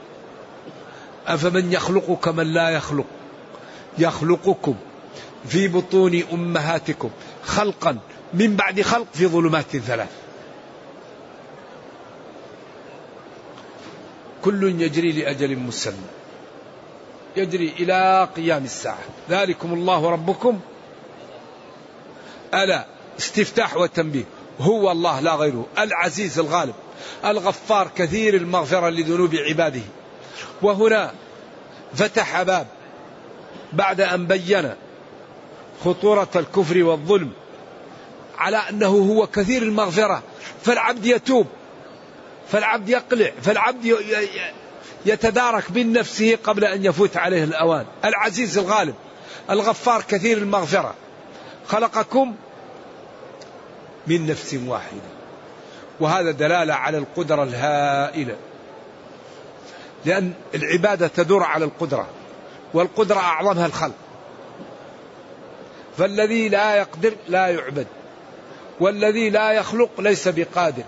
أفمن يخلق كمن لا يخلق؟ يخلقكم في بطون أمهاتكم خلقا من بعد خلق في ظلمات ثلاث. كل يجري لأجل مسمى يجري إلى قيام الساعة. ذلكم الله ربكم. ألا استفتاح وتنبيه. هو الله لا غيره العزيز الغالب الغفار كثير المغفرة لذنوب عباده. وهنا فتح باب بعد أن بين خطورة الكفر والظلم على أنه هو كثير المغفرة فالعبد يتوب فالعبد يقلع فالعبد يتدارك من نفسه قبل أن يفوت عليه الأوان. العزيز الغالب الغفار كثير المغفرة. خلقكم من نفس واحدة وهذا دلالة على القدرة الهائلة. لأن العبادة تدور على القدرة والقدرة أعظمها الخلق. فالذي لا يقدر لا يعبد والذي لا يخلق ليس بقادر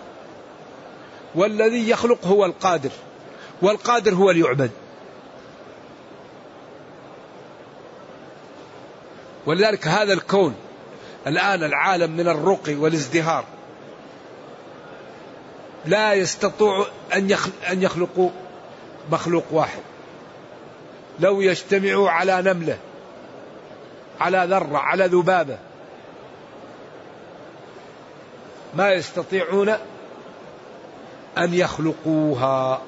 والذي يخلق هو القادر والقادر هو ليعبد. ولذلك هذا الكون الآن العالم من الرقي والازدهار لا يستطيع أن يخلقوا مخلوق واحد. لو يجتمعوا على نملة على ذرة على ذبابة ما يستطيعون أن يخلقوها.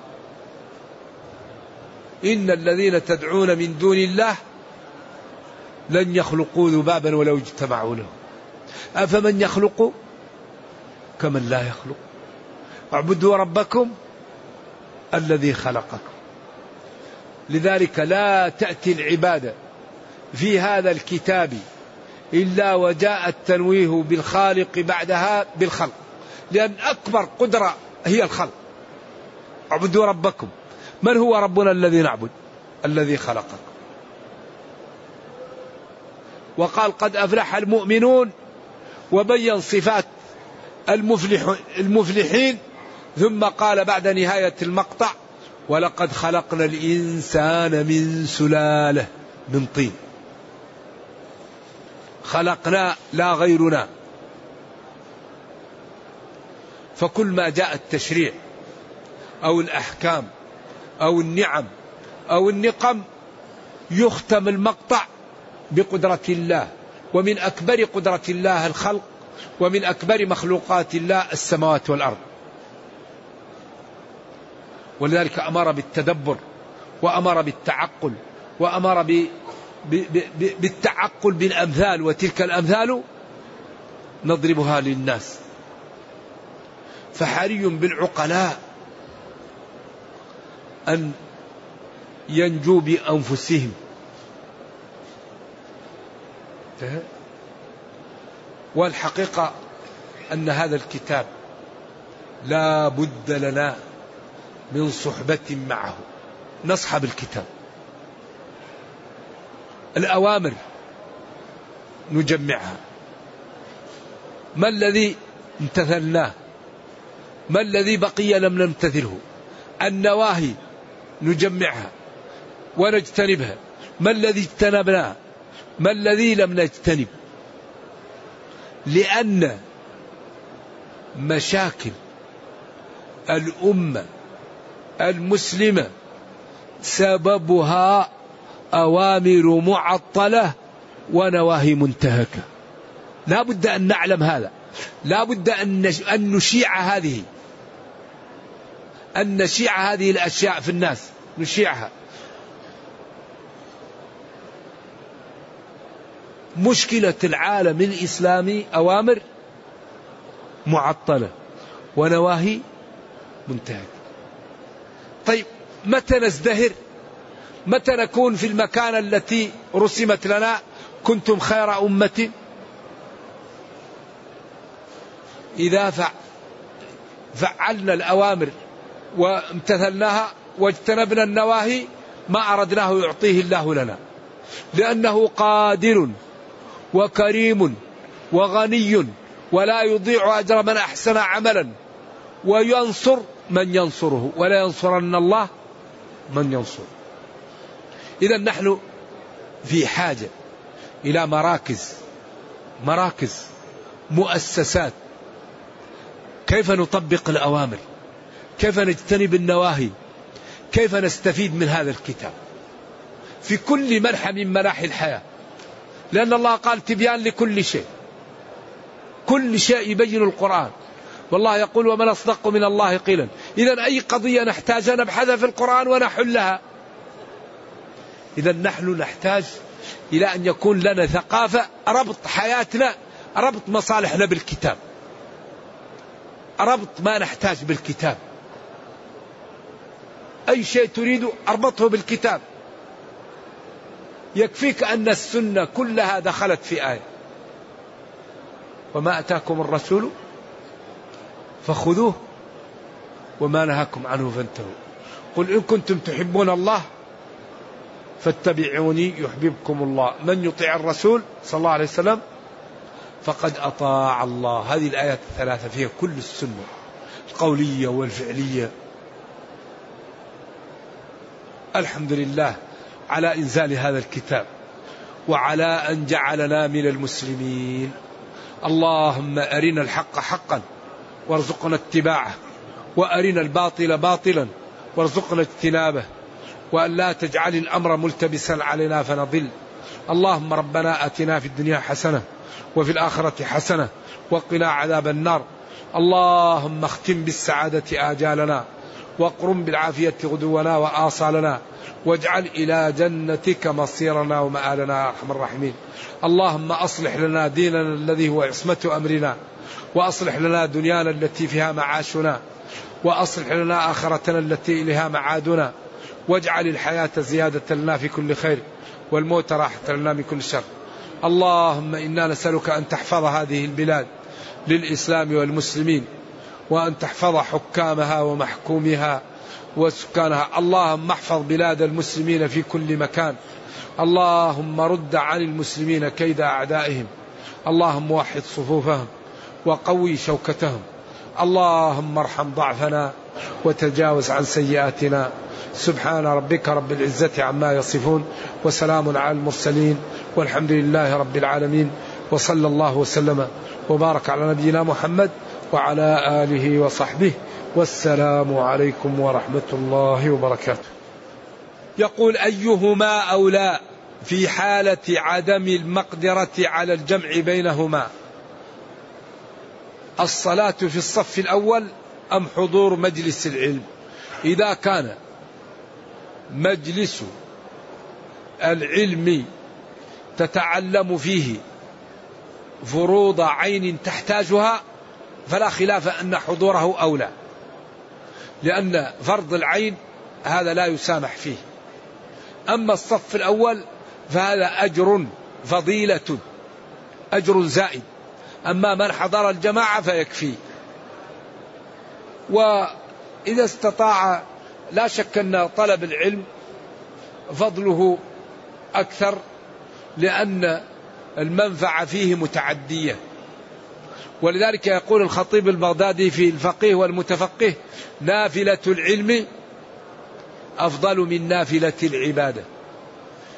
إن الذين تدعون من دون الله لن يخلقوا ذبابا ولو اجتمعوا له أفمن يخلق؟ كمن لا يخلق. اعبدوا ربكم الذي خلقكم لذلك لا تأتي العبادة في هذا الكتاب إلا وجاء التنويه بالخالق بعدها بالخلق. لأن أكبر قدرة هي الخلق. اعبدوا ربكم. من هو ربنا الذي نعبد؟ الذي خلقكم وقال قد أفلح المؤمنون وبين صفات المفلح المفلحين ثم قال بعد نهاية المقطع ولقد خلقنا الإنسان من سلالة من طين. خلقنا لا غيرنا. فكل ما جاء التشريع أو الأحكام أو النعم أو النقم يختم المقطع بقدرة الله ومن أكبر قدرة الله الخلق ومن أكبر مخلوقات الله السماوات والأرض. ولذلك أمر بالتدبر وأمر بالتعقل وأمر ب... ب... ب... بالتعقل بالأمثال وتلك الأمثال نضربها للناس. فحري بالعقلاء أن ينجوا بأنفسهم. والحقيقة أن هذا الكتاب لا بد لنا من صحبة معه. نصحب الكتاب الأوامر نجمعها. ما الذي امتثلناه؟ ما الذي بقي لم نمتثله؟ النواهي نجمعها ونجتنبها. ما الذي اجتنبناه؟ ما الذي لم نجتنب؟ لأن مشاكل الأمة المسلمة سببها أوامر معطلة ونواهي منتهكة. لا بد أن نعلم هذا. لا بد أن نشيع هذه. أن نشيع هذه الأشياء في الناس. نشيعها. مشكلة العالم الإسلامي أوامر معطلة ونواهي منتهكة. طيب متى نزدهر؟ متى نكون في المكان التي رسمت لنا؟ كنتم خير أمة؟ إذا فعلنا الأوامر وامتثلناها واجتنبنا النواهي ما أردناه يعطيه الله لنا. لأنه قادر وكريم وغني ولا يضيع أجر من أحسن عملا وينصر من ينصره ولا ينصرن الله من ينصر إذا نحن في حاجة إلى مراكز مراكز مؤسسات. كيف نطبق الأوامر؟ كيف نجتنب النواهي؟ كيف نستفيد من هذا الكتاب؟ في كل منحى من مناحي الحياة. لأن الله قال تبيان لكل شيء. كل شيء يبين القرآن. والله يقول ومن أصدق من الله قيلا. إذا أي قضية نحتاجها نبحثها في القرآن ونحلها. إذا نحن نحتاج إلى أن يكون لنا ثقافة ربط حياتنا ربط مصالحنا بالكتاب. ربط ما نحتاج بالكتاب. أي شيء تريد أربطه بالكتاب. يكفيك أن السنة كلها دخلت في آية. وما أتاكم الرسول فخذوه وما نهاكم عنه فانتهوا. قل إن كنتم تحبون الله فاتبعوني يحببكم الله. من يطيع الرسول صلى الله عليه وسلم فقد أطاع الله. هذه الآيات الثلاثة فيها كل السنة القولية والفعلية. الحمد لله على إنزال هذا الكتاب وعلى أن جعلنا من المسلمين. اللهم أرنا الحق حقا وارزقنا اتباعه وأرنا الباطل باطلا وارزقنا اجتنابه وأن لا تجعل الأمر ملتبسا علينا فنضل. اللهم ربنا أتنا في الدنيا حسنة وفي الآخرة حسنة وقنا عذاب النار. اللهم اختم بالسعادة آجالنا واقرم بالعافية غدونا وآصالنا واجعل إلى جنتك مصيرنا ومآلنا يا أرحم الراحمين. اللهم أصلح لنا ديننا الذي هو عصمة أمرنا. وأصلح لنا دنيانا التي فيها معاشنا وأصلح لنا آخرتنا التي إليها معادنا واجعل الحياة زيادة لنا في كل خير والموت راحة لنا من كل شر. اللهم إنا نسألك أن تحفظ هذه البلاد للإسلام والمسلمين وأن تحفظ حكامها ومحكومها وسكانها. اللهم احفظ بلاد المسلمين في كل مكان. اللهم رد عن المسلمين كيد أعدائهم. اللهم وحد صفوفهم. وقوي شوكتهم. اللهم ارحم ضعفنا وتجاوز عن سيئاتنا. سبحان ربك رب العزة عما يصفون وسلام على المرسلين والحمد لله رب العالمين. وصلى الله وسلم وبارك على نبينا محمد وعلى آله وصحبه. والسلام عليكم ورحمة الله وبركاته. يقول أيهما أولى في حالة عدم المقدرة على الجمع بينهما؟ الصلاة في الصف الأول أم حضور مجلس العلم؟ إذا كان مجلس العلم تتعلم فيه فروض عين تحتاجها فلا خلاف أن حضوره أولى. لأن فرض العين هذا لا يسامح فيه. أما الصف الأول فهذا أجر فضيلة أجر زائد. أما من حضر الجماعة فيكفي. وإذا استطاع لا شك أن طلب العلم فضله أكثر لأن المنفعة فيه متعدية. ولذلك يقول الخطيب البغدادي في الفقيه والمتفقه نافلة العلم أفضل من نافلة العبادة.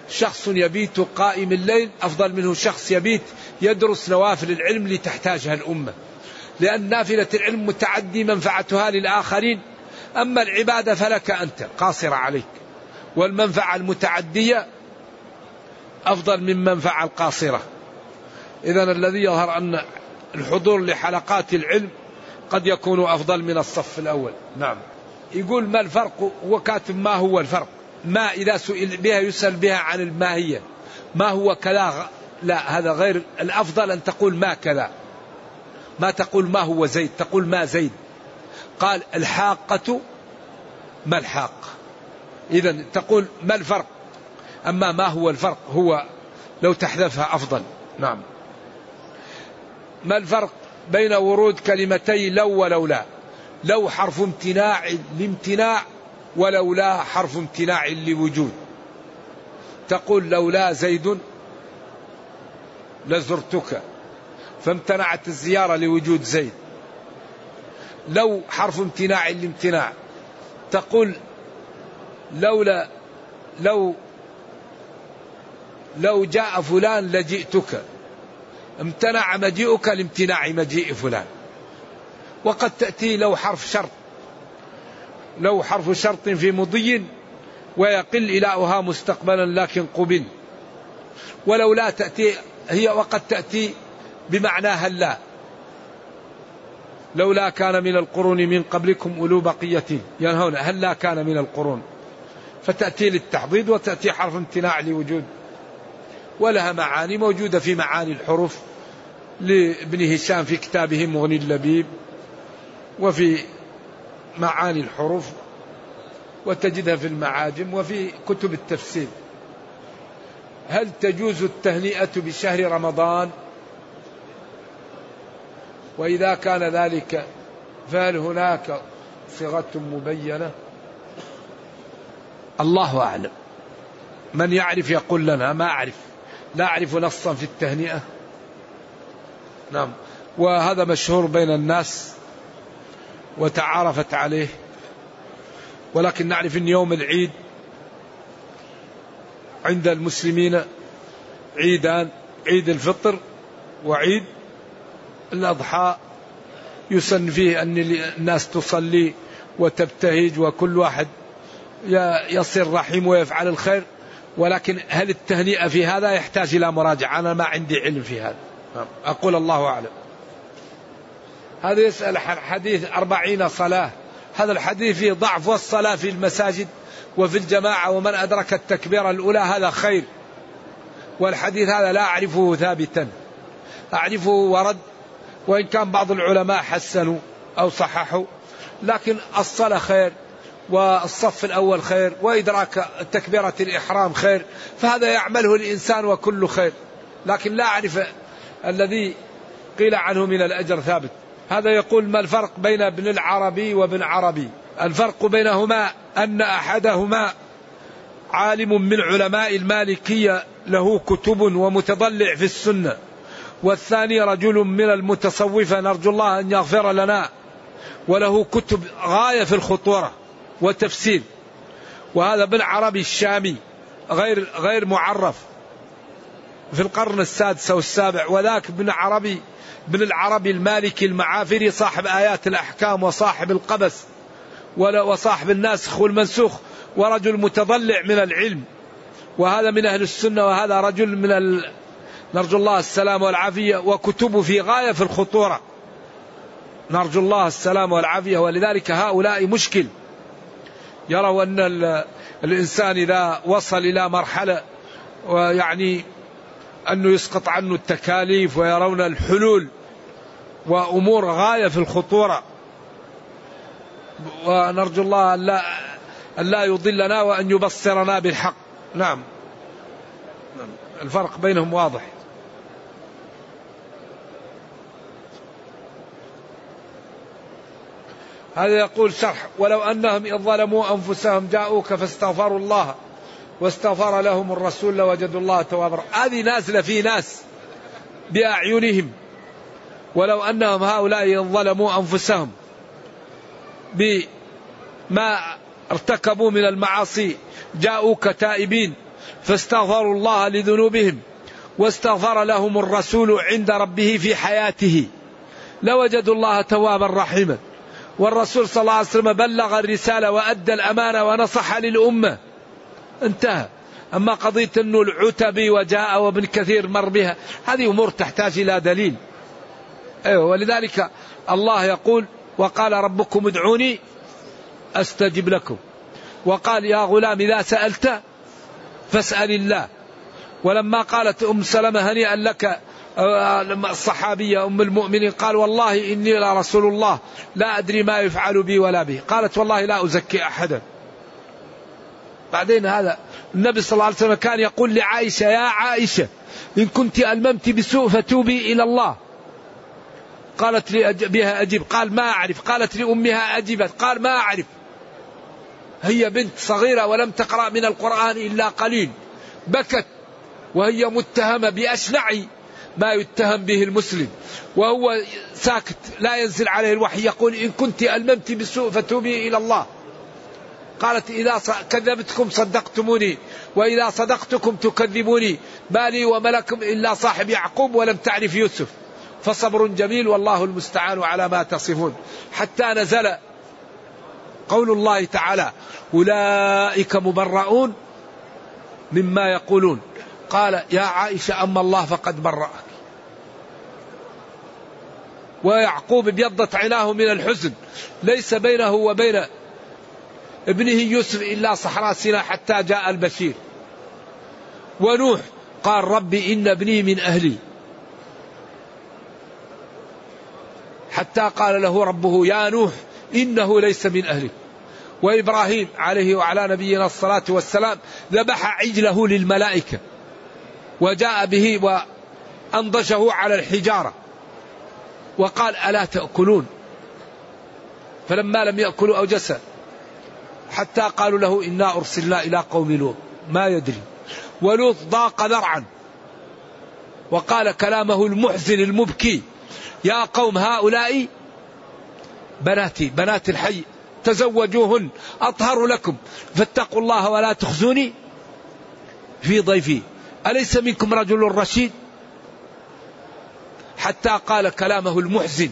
شخص يبيت قائم الليل أفضل منه شخص يبيت يدرس نوافل العلم لتحتاجها الأمة. لأن نافلة العلم متعدي منفعتها للآخرين. أما العبادة فلك أنت قاصرة عليك. والمنفعة المتعدية أفضل من منفعة القاصرة. إذا الذي يظهر أن الحضور لحلقات العلم قد يكون أفضل من الصف الأول. نعم. يقول ما الفرق؟ هو كاتب ما هو الفرق؟ ما إذا سئل بها يسأل بها عن الماهية ما هو كذا لا هذا غير الأفضل أن تقول ما كذا. ما تقول ما هو زيد تقول ما زيد. قال الحاقة ما الحاقة إذا تقول ما الفرق؟ أما ما هو الفرق هو لو تحذفها أفضل. نعم. ما الفرق بين ورود كلمتي لو ولولا لو حرف امتناع لامتناع ولولا حرف امتناع لوجود. تقول لولا زيد لزرتك فامتنعت الزيارة لوجود زيد. لو حرف امتناع لامتناع. تقول لولا لو لو جاء فلان لجئتك. امتنع مجيئك لامتناع مجيء فلان. وقد تأتي لو حرف شرط. لو حرف شرط في مضي ويقل إلاؤها مستقبلا لكن قبل. ولو لا تأتي هي وقد تأتي بمعنى هلا لولا كان من القرون من قبلكم أولو بقية. ينهون هلا كان من القرون؟ فتأتي للتحضيض وتأتي حرف امتناع لوجود. ولها معاني موجودة في معاني الحروف لابن هشام في كتابه مغني اللبيب وفي معاني الحروف وتجدها في المعاجم وفي كتب التفسير. هل تجوز التهنئة بشهر رمضان؟ وإذا كان ذلك فهل هناك صيغة مبينة؟ الله أعلم. من يعرف يقول لنا ما أعرف. لا أعرف نصا في التهنئة. نعم. وهذا مشهور بين الناس وتعارفت عليه. ولكن نعرف إن يوم العيد عند المسلمين عيدان عيد الفطر وعيد الأضحى. يسن فيه أن الناس تصلي وتبتهج وكل واحد يصل رحيم ويفعل الخير. ولكن هل التهنئة في هذا يحتاج إلى مراجعة؟ أنا ما عندي علم في هذا. أقول الله أعلم. هذا يسأل حديث أربعين صلاة. هذا الحديث فيه ضعف والصلاة في المساجد. وفي الجماعة ومن أدرك التكبيرة الأولى هذا خير والحديث هذا لا أعرفه ثابتا. أعرفه ورد وإن كان بعض العلماء حسنوا أو صححوا لكن الصلاة خير والصف الأول خير وإدراك تكبيرة الإحرام خير فهذا يعمله الإنسان وكل خير. لكن لا أعرف الذي قيل عنه من الأجر ثابت. هذا يقول ما الفرق بين ابن العربي وابن عربي؟ الفرق بينهما أن أحدهما عالم من علماء المالكية له كتب ومتضلع في السنة. والثاني رجل من المتصوفة نرجو الله أن يغفر لنا وله كتب غاية في الخطورة وتفسير وهذا ابن عربي الشامي غير غير معرف. في القرن السادس أو السابع وذاك ابن عربي ابن العربي المالكي المعافري صاحب آيات الأحكام وصاحب القبس. وصاحب الناسخ والمنسوخ ورجل متضلع من العلم. وهذا من أهل السنة وهذا رجل من ال... نرجو الله السلام والعافية وكتبه في غاية في الخطورة. نرجو الله السلام والعافية ولذلك هؤلاء مشكل. يروا أن الإنسان إذا وصل إلى مرحلة ويعني أنه يسقط عنه التكاليف ويرون الحلول وأمور غاية في الخطورة. ونرجو الله أن لا, أن لا يضلنا وأن يبصرنا بالحق. نعم. الفرق بينهم واضح. هذا يقول شرح. ولو أنهم إذ ظلموا أنفسهم جاءوك فاستغفروا الله واستغفر لهم الرسول لوجدوا الله توابا هذه نازلة في ناس بأعينهم. ولو أنهم هؤلاء ظلموا أنفسهم بما ارتكبوا من المعاصي جاءوك تائبين فاستغفروا الله لذنوبهم واستغفر لهم الرسول عند ربه في حياته. لوجدوا الله توابا رحيما. والرسول صلى الله عليه وسلم بلغ الرسالة وأدى الأمانة ونصح للأمة. انتهى. أما قضية أنه العتبي وجاء وابن كثير مر بها هذه أمور تحتاج إلى دليل. أيوة ولذلك الله يقول وقال ربكم ادعوني أستجب لكم. وقال يا غلام إذا سألت فاسأل الله. ولما قالت أم سلمة هنيئا لك الصحابية أم المؤمنين قال والله إني لرسول الله لا أدري ما يفعل بي ولا به. قالت والله لا أزكي أحدا. بعدين هذا النبي صلى الله عليه وسلم كان يقول لعائشة يا عائشة إن كنت ألممت بسوء فتوبي إلى الله. قالت لي بها أجب قال ما أعرف. قالت لأمها أجبت قال ما أعرف. هي بنت صغيرة ولم تقرأ من القرآن إلا قليل. بكت. وهي متهمة بأشنع ما يتهم به المسلم. وهو ساكت. لا ينزل عليه الوحي. يقول إن كنت ألممت بالسوء فتوبي إلى الله. قالت إذا كذبتكم صدقتموني. وإذا صدقتكم تكذبوني. ما لي وملكم إلا صاحب يعقوب ولم تعرف يوسف. فصبر جميل والله المستعان على ما تصفون. حتى نزل قول الله تعالى أولئك مبرؤون مما يقولون. قال يا عائشة أما الله فقد برأك. ويعقوب ابيضت عيناه من الحزن ليس بينه وبين ابنه يوسف إلا صحراء سيناء حتى جاء البشير. ونوح قال ربي إن ابني من أهلي. حتى قال له ربه يا نوح إنه ليس من أهلك. وإبراهيم عليه وعلى نبينا الصلاة والسلام ذبح عجله للملائكة وجاء به وأنضشه على الحجارة. وقال ألا تأكلون؟ فلما لم يأكلوا أوجس حتى قالوا له إنا أرسلنا إلى قوم لوط. ما يدري. ولوط ضاق ذرعا وقال كلامه المحزن المبكي يا قوم هؤلاء بناتي بنات الحي تزوجوهن أطهر لكم. فاتقوا الله ولا تخزوني في ضيفي. أليس منكم رجل رشيد؟ حتى قال كلامه المحزن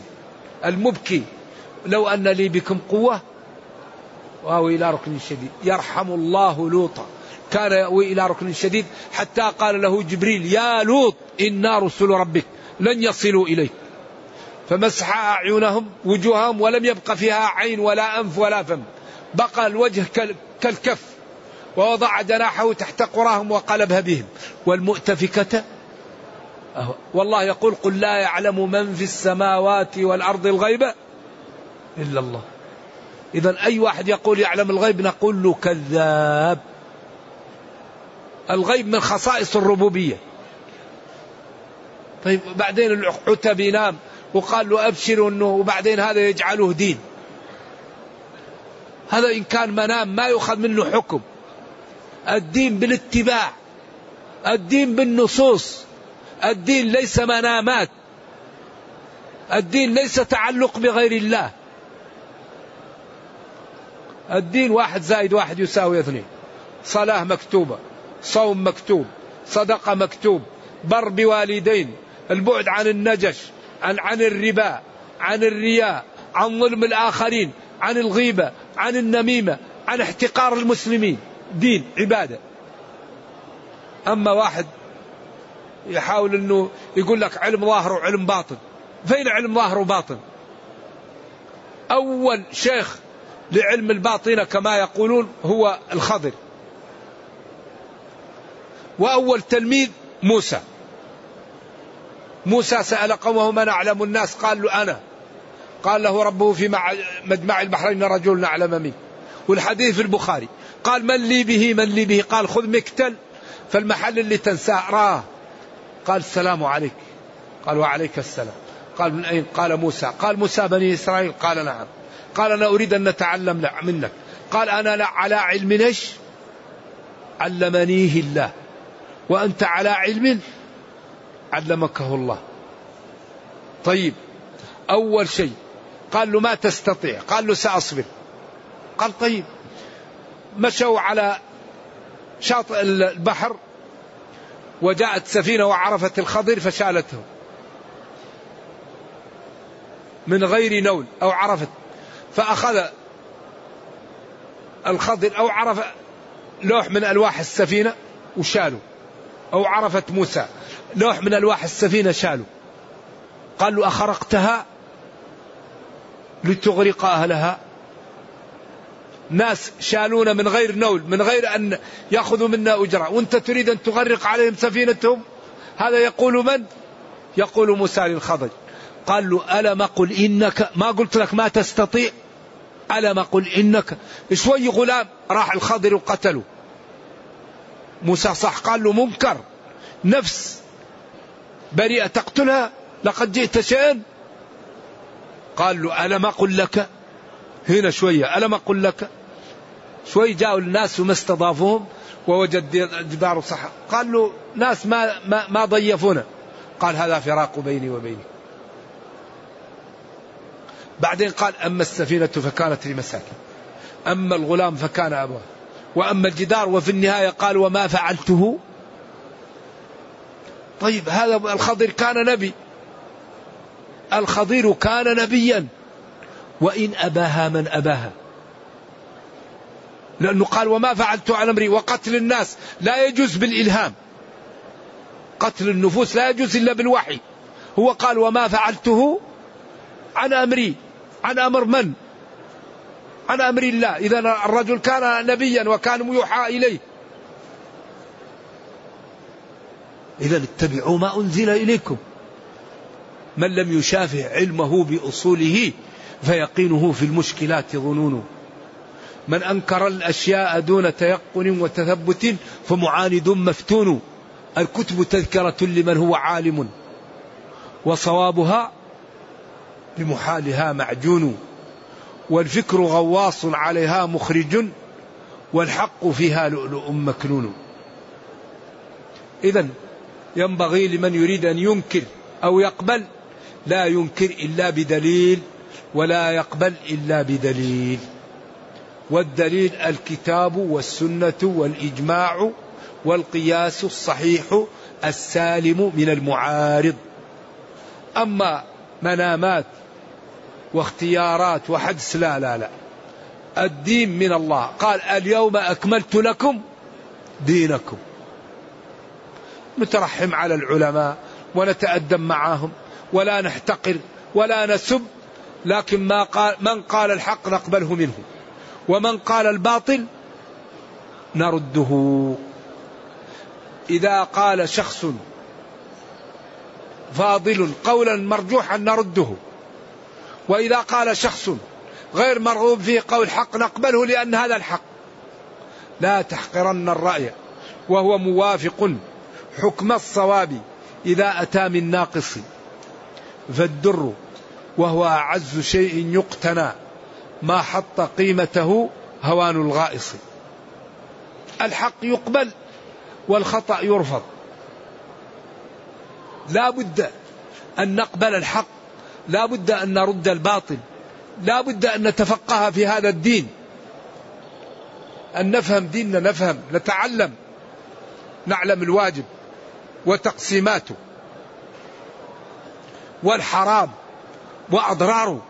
المبكي لو أن لي بكم قوة. وأوي إلى ركن شديد. يرحم الله لوطا. كان يأوي إلى ركن شديد حتى قال له جبريل يا لوط إنا رسل ربك لن يصلوا إليك. فمسح أعينهم وجوههم ولم يبق فيها عين ولا أنف ولا فم. بقى الوجه كالكف. ووضع جناحه تحت قراهم وقلبها بهم. والمؤتفكة؟ والله يقول قل لا يعلم من في السماوات والأرض الغيب إلا الله. إذا أي واحد يقول يعلم الغيب نقول له كذاب. الغيب من خصائص الربوبية. طيب بعدين العتبي نام. وقال له أبشر أنه وبعدين هذا يجعله دين. هذا إن كان منام ما يؤخذ منه حكم. الدين بالاتباع. الدين بالنصوص. الدين ليس منامات. الدين ليس تعلق بغير الله. الدين واحد زائد واحد يساوي اثنين. صلاة مكتوبة صوم مكتوب صدقة مكتوب بر بوالدين البعد عن النجش. عن عن الربا عن الرياء عن ظلم الآخرين عن الغيبة عن النميمة عن احتقار المسلمين. دين عبادة. أما واحد يحاول أنه يقول لك علم ظاهر وعلم باطن. فين علم ظاهر وباطن؟ أول شيخ لعلم الباطنة كما يقولون هو الخضر. وأول تلميذ موسى. موسى سأل قومه من أعلم الناس؟ قال له أنا. قال له ربه في مجمع البحرين رجل نعلم منه. والحديث في البخاري. قال من لي به؟ من لي به؟ قال خذ مكتل فالمحل اللي تنساه راه. قال السلام عليك. قال وعليك السلام. قال من أين؟ قال موسى. قال موسى بني إسرائيل؟ قال نعم. قال أنا أريد أن نتعلم منك. قال أنا لا على علم إيش؟ علمنيه الله. وأنت على علم علمكه الله. طيب أول شيء قال له ما تستطيع قال له سأصبر. قال طيب مشوا على شاطئ البحر وجاءت سفينة وعرفت الخضر فشالته. من غير نول أو عرفت فأخذ الخضر أو عرف لوح من ألواح السفينة وشالوا أو عرفت موسى. لوح من ألواح السفينة شالوا. قال له أخرقتها لتغرق أهلها. ناس شالون من غير نول من غير أن يأخذوا منا أجرة. وأنت تريد أن تغرق عليهم سفينتهم؟ هذا يقول من؟ يقول موسى للخضر. قال له ألم قل إنك ما قلت لك ما تستطيع؟ ألم قل إنك؟ شوي غلام راح الخضر وقتله موسى صح قال له منكر. نفس بريئة تقتلها؟ لقد جئت شيئا؟ قال له ألم أقل لك؟ هنا شوية ألم أقل لك؟ شوي جاءوا الناس وما استضافوهم ووجد جدار صح. قال له ناس ما, ما, ما ضيفونا. قال هذا فراق بيني وبينك. بعدين قال أما السفينة فكانت لمساكن أما الغلام فكان أبوه. وأما الجدار وفي النهاية قال وما فعلته؟ طيب هذا الخضر كان نبي. الخضير كان نبيا. وإن أباها من أباها. لأنه قال وما فعلت عن أمري. وقتل الناس لا يجوز بالإلهام. قتل النفوس لا يجوز إلا بالوحي. هو قال وما فعلته عن أمري. عن أمر من؟ عن أمر الله. إذا الرجل كان نبيا وكان يوحى إليه. إذا اتبعوا ما أنزل إليكم. من لم يشافه علمه بأصوله فيقينه في المشكلات ظنون من أنكر الأشياء دون تيقن وتثبت فمعاند مفتون. الكتب تذكرة لمن هو عالم. وصوابها بمحالها معجون. والفكر غواص عليها مخرج. والحق فيها لؤلؤ مكنون. إذا ينبغي لمن يريد أن ينكر أو يقبل. لا ينكر إلا بدليل ولا يقبل إلا بدليل. والدليل الكتاب والسنة والإجماع والقياس الصحيح السالم من المعارض. أما منامات واختيارات وحدس لا لا لا. الدين من الله. قال اليوم أكملت لكم دينكم. نترحم على العلماء ونتأدب معهم ولا نحتقر ولا نسب لكن ما قال من قال الحق نقبله منه ومن قال الباطل نرده. إذا قال شخص فاضل قولا مرجوحا نرده وإذا قال شخص غير مرغوب فيه قول حق نقبله لأن هذا الحق. لا تحقرن الرأي وهو موافق حكم الصواب إذا أتى من ناقص. فالدر وهو أعز شيء يقتنى ما حط قيمته هوان الغائص. الحق يقبل والخطأ يرفض. لا بد أن نقبل الحق لا بد أن نرد الباطل لا بد أن نتفقه في هذا الدين. أن نفهم ديننا نفهم نتعلم نعلم الواجب. وتقسيماته. والحرام وأضراره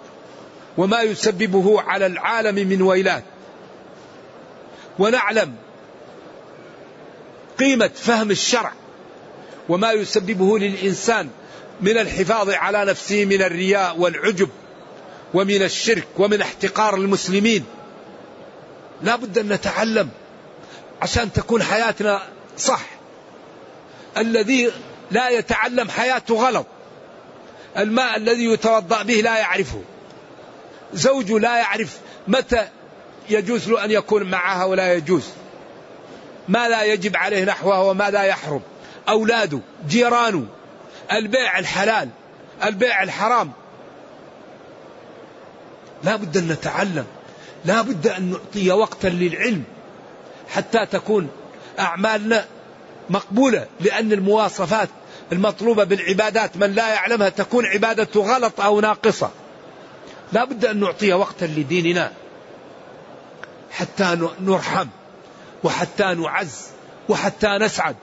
وما يسببه على العالم من ويلات. ونعلم قيمة فهم الشرع وما يسببه للإنسان من الحفاظ على نفسه من الرياء والعجب ومن الشرك ومن احتقار المسلمين. لا بد أن نتعلم عشان تكون حياتنا صح. الذي لا يتعلم حياته غلط. الماء الذي يتوضأ به لا يعرفه. زوجه لا يعرف متى يجوز له أن يكون معها ولا يجوز. ما لا يجب عليه نحوه وما لا يحرم. أولاده جيرانه البيع الحلال البيع الحرام. لا بد أن نتعلم. لا بد أن نعطي وقتا للعلم حتى تكون أعمالنا مقبولة لأن المواصفات المطلوبة بالعبادات من لا يعلمها تكون عبادته غلط أو ناقصة. لا بد أن نعطي وقتا لديننا حتى نرحم وحتى نعز وحتى نسعد.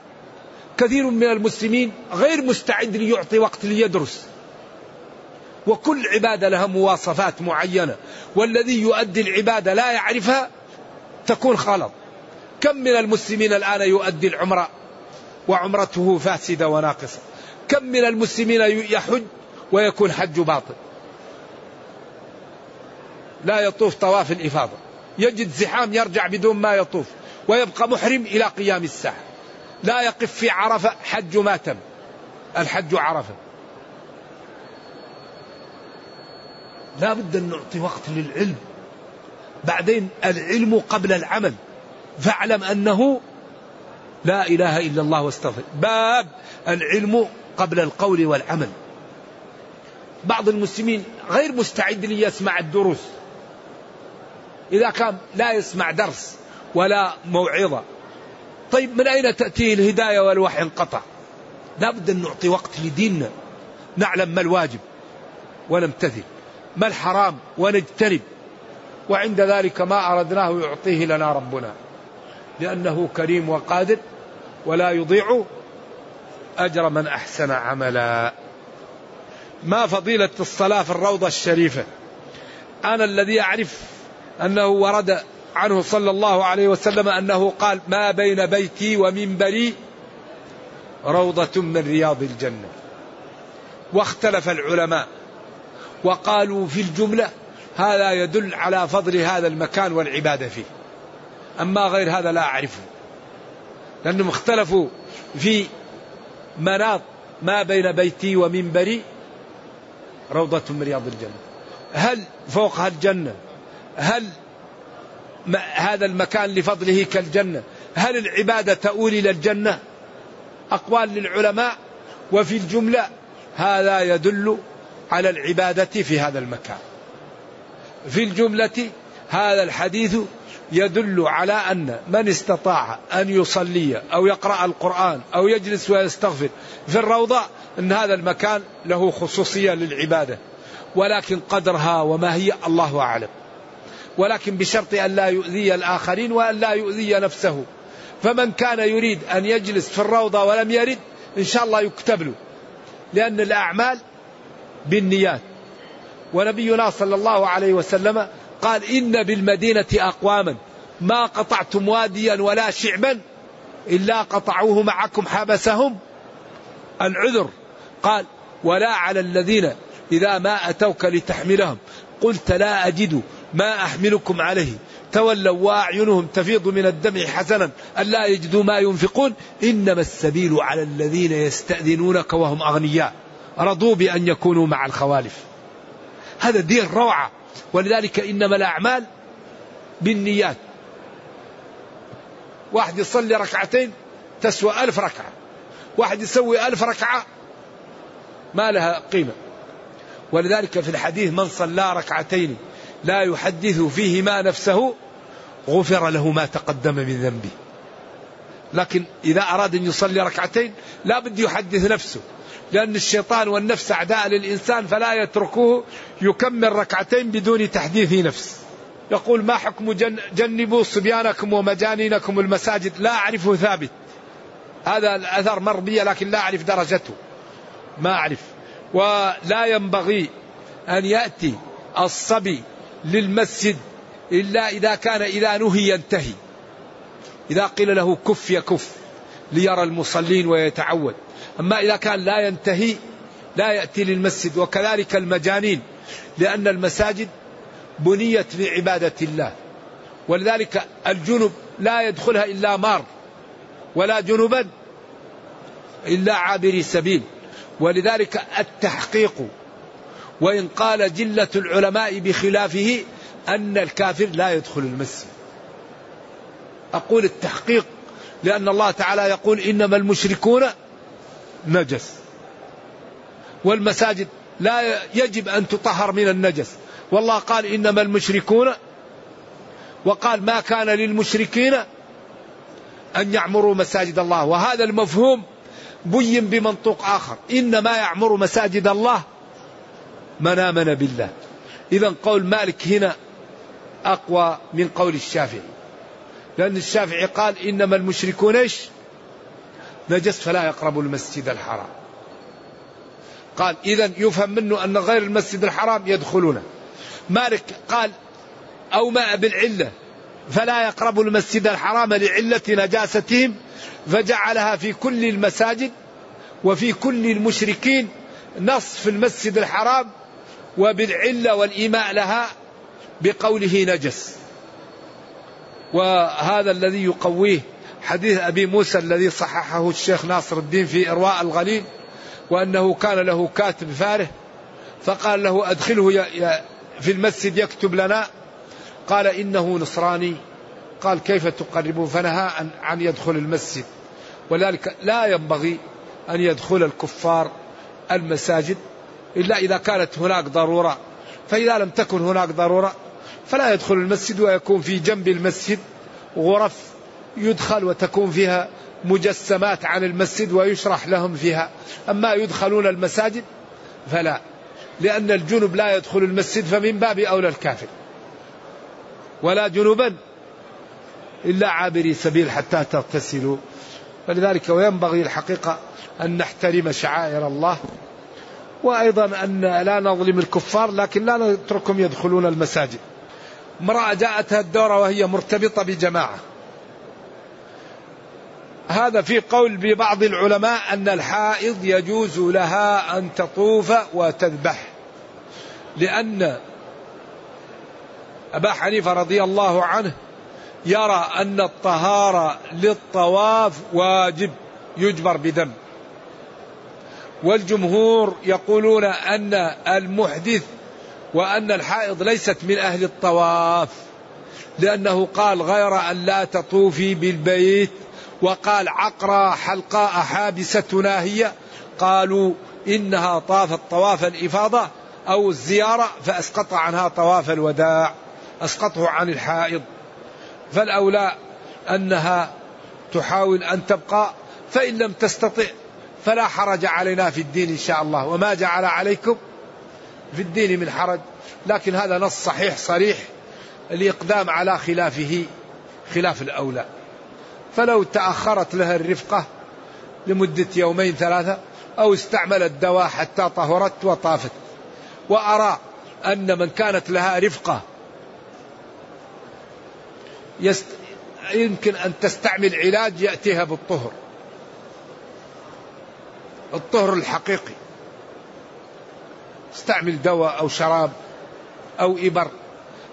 كثير من المسلمين غير مستعد ليعطي وقت ليدرس. وكل عبادة لها مواصفات معينة. والذي يؤدي العبادة لا يعرفها تكون غلط كم من المسلمين الآن يؤدي العمرة؟ وعمرته فاسدة وناقصة. كم من المسلمين يحج ويكون حج باطل؟ لا يطوف طواف الإفاضة. يجد زحام يرجع بدون ما يطوف ويبقى محرم إلى قيام الساعة. لا يقف في عرفة حج ما تم. الحج عرفة. لا بد أن نعطي وقت للعلم. بعدين العلم قبل العمل. فاعلم أنه لا إله إلا الله واستغفر. باب العلم قبل القول والعمل. بعض المسلمين غير مستعد ليسمع الدروس. إذا كان لا يسمع درس ولا موعظة. طيب من أين تأتيه الهداية والوحي انقطع؟ لا بد أن نعطي وقت لديننا. نعلم ما الواجب ونمتثل ما الحرام ونجتنب. وعند ذلك ما أردناه يعطيه لنا ربنا. لأنه كريم وقادر. ولا يضيع أجر من أحسن عملا. ما فضيلة الصلاة في الروضة الشريفة؟ أنا الذي أعرف أنه ورد عنه صلى الله عليه وسلم أنه قال ما بين بيتي ومنبري روضة من رياض الجنة واختلف العلماء وقالوا في الجملة هذا يدل على فضل هذا المكان والعبادة فيه أما غير هذا لا أعرفه. لأنهم اختلفوا في مناط ما بين بيتي ومنبري روضة من رياض الجنة. هل فوقها الجنة؟ هل هذا المكان لفضله كالجنة؟ هل العبادة تؤول إلى الجنة؟ أقوال للعلماء وفي الجملة هذا يدل على العبادة في هذا المكان. في الجملة هذا الحديث يدل على أن من استطاع أن يصلي أو يقرأ القرآن أو يجلس ويستغفر في الروضة أن هذا المكان له خصوصية للعبادة. ولكن قدرها وما هي الله أعلم. ولكن بشرط أن لا يؤذي الآخرين وأن لا يؤذي نفسه. فمن كان يريد أن يجلس في الروضة ولم يرد إن شاء الله يكتب له لأن الأعمال بالنيات. ونبينا صلى الله عليه وسلم قال إن بالمدينة أقواما ما قطعتم واديا ولا شعبا إلا قطعوه معكم حبسهم. العذر قال ولا على الذين إذا ما أتوك لتحملهم قلت لا أجد ما أحملكم عليه. تولوا وأعينهم تفيض من الدمع حسنا ألا يجدوا ما ينفقون. إنما السبيل على الذين يستأذنونك وهم أغنياء. رضوا بأن يكونوا مع الخوالف. هذا دين روعة. ولذلك إنما الأعمال بالنيات. واحد يصلي ركعتين تسوى ألف ركعة. واحد يسوي ألف ركعة ما لها قيمة. ولذلك في الحديث من صلى ركعتين لا يحدث فيهما نفسه غفر له ما تقدم من ذنبه. لكن إذا أراد أن يصلي ركعتين لا بد يحدث نفسه. لأن الشيطان والنفس أعداء للإنسان فلا يتركوه يكمل ركعتين بدون تحديث نفس. يقول ما حكم جن جنبوا صبيانكم ومجانينكم المساجد؟ لا أعرفه ثابت. هذا الأثر مر بي لكن لا أعرف درجته. ما أعرف. ولا ينبغي أن يأتي الصبي للمسجد إلا إذا كان إذا نهي ينتهي. إذا قيل له كف يكف ليرى المصلين ويتعود. أما إذا كان لا ينتهي لا يأتي للمسجد وكذلك المجانين لأن المساجد بنيت لعبادة الله. ولذلك الجنب لا يدخلها إلا مار ولا جنبا إلا عابري سبيل. ولذلك التحقيق وإن قال جلة العلماء بخلافه أن الكافر لا يدخل المسجد. أقول التحقيق لأن الله تعالى يقول إنما المشركون نجس. والمساجد لا يجب أن تطهر من النجس. والله قال إنما المشركون وقال ما كان للمشركين أن يعمروا مساجد الله. وهذا المفهوم بين بمنطوق آخر. إنما يعمر مساجد الله من آمن بالله. إذا قول مالك هنا أقوى من قول الشافعي. لأن الشافعي قال إنما المشركون إيش؟ نجس فلا يقربوا المسجد الحرام. قال إذا يفهم منه أن غير المسجد الحرام يدخلونه. مالك قال أو ما بالعلة فلا يقربوا المسجد الحرام لعلة نجاستهم فجعلها في كل المساجد وفي كل المشركين نص في المسجد الحرام وبالعلة والإيماء لها بقوله نجس. وهذا الذي يقويه حديث أبي موسى الذي صححه الشيخ ناصر الدين في إرواء الغليل وأنه كان له كاتب فاره فقال له أدخله في المسجد يكتب لنا. قال إنه نصراني. قال كيف تقربه فنهى عن يدخل المسجد. ولذلك لا ينبغي أن يدخل الكفار المساجد إلا إذا كانت هناك ضرورة. فإذا لم تكن هناك ضرورة فلا يدخل المسجد ويكون في جنب المسجد غرف يدخل وتكون فيها مجسمات عن المسجد ويشرح لهم فيها. أما يدخلون المساجد فلا لأن الجنب لا يدخل المسجد فمن باب أولى الكافر. ولا جنوبا إلا عابري سبيل حتى تغتسلوا. فلذلك وينبغي الحقيقة أن نحترم شعائر الله وأيضا أن لا نظلم الكفار لكن لا نتركهم يدخلون المساجد. امرأة جاءتها الدورة وهي مرتبطة بجماعة. هذا في قول ببعض العلماء أن الحائض يجوز لها أن تطوف وتذبح. لأن أبا حنيفة رضي الله عنه يرى أن الطهارة للطواف واجب يجبر بدم. والجمهور يقولون أن المحدث وأن الحائض ليست من أهل الطواف لأنه قال غير أن لا تطوفي بالبيت وقال عقرى حلقاء حابسة ناهية قالوا إنها طافت طواف الإفاضة أو الزيارة فأسقط عنها طواف الوداع أسقطه عن الحائض. فالأولى أنها تحاول أن تبقى فإن لم تستطع فلا حرج علينا في الدين إن شاء الله وما جعل عليكم في الدين من حرج. لكن هذا نص صحيح صريح الإقدام على خلافه خلاف الأولى. فلو تأخرت لها الرفقة لمدة يومين ثلاثة أو استعملت دواء حتى طهرت وطافت. وأرى أن من كانت لها رفقة يست... يمكن أن تستعمل علاج يأتيها بالطهر. الطهر الحقيقي. استعمل دواء أو شراب أو إبر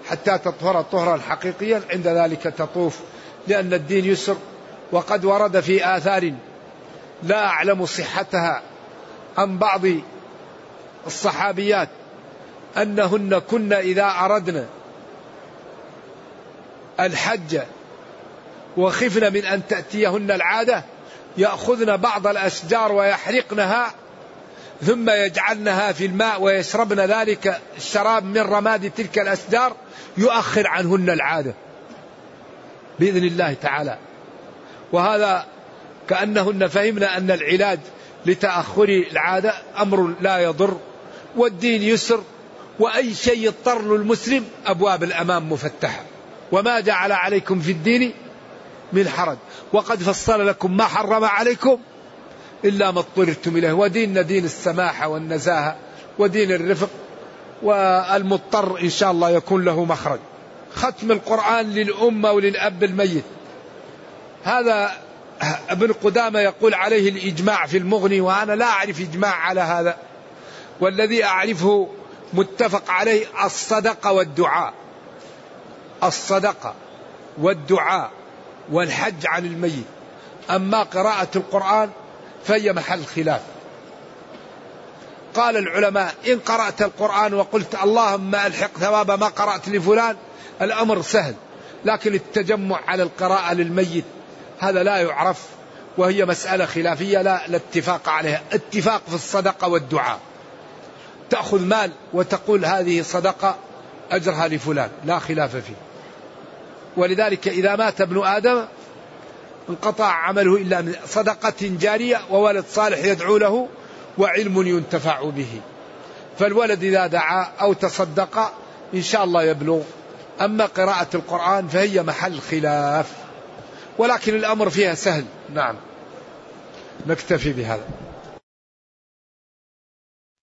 حتى تطهر طهرا حقيقيا. عند ذلك تطوف لأن الدين يسر. وقد ورد في آثار لا أعلم صحتها عن بعض الصحابيات أنهن كن إذا أردنا الحج وخفن من أن تأتيهن العادة يأخذن بعض الأشجار ويحرقنها ثم يجعلنها في الماء ويشربن ذلك الشراب من رماد تلك الأشجار يؤخر عنهن العادة بإذن الله تعالى. وهذا كأنهن فهمن أن العلاج لتأخر العادة أمر لا يضر والدين يسر وأي شيء يضطر المسلم أبواب الأمام مفتحة. وما جعل عليكم في الدين من حرج. وقد فصل لكم ما حرم عليكم إلا ما اضطررتم إليه. وديننا دين السماحة والنزاهة ودين الرفق والمضطر إن شاء الله يكون له مخرج. ختم القرآن للأمة وللأب الميت. هذا ابن قدامة يقول عليه الإجماع في المغني وأنا لا أعرف إجماع على هذا والذي أعرفه متفق عليه الصدقة والدعاء. الصدقة والدعاء والحج عن الميت. أما قراءة القرآن فهي محل خلاف. قال العلماء إن قرأت القرآن وقلت اللهم ألحق ثواب ما قرأت لفلان الأمر سهل لكن التجمع على القراءة للميت هذا لا يعرف وهي مسألة خلافية لا, لا اتفاق عليها. اتفاق في الصدقة والدعاء. تأخذ مال وتقول هذه صدقة أجرها لفلان لا خلاف فيه. ولذلك إذا مات ابن آدم انقطع عمله إلا من صدقة جارية وولد صالح يدعو له وعلم ينتفع به. فالولد إذا دعا أو تصدق إن شاء الله يبلغ. أما قراءة القرآن فهي محل خلاف. ولكن الأمر فيها سهل. نعم. نكتفي بهذا.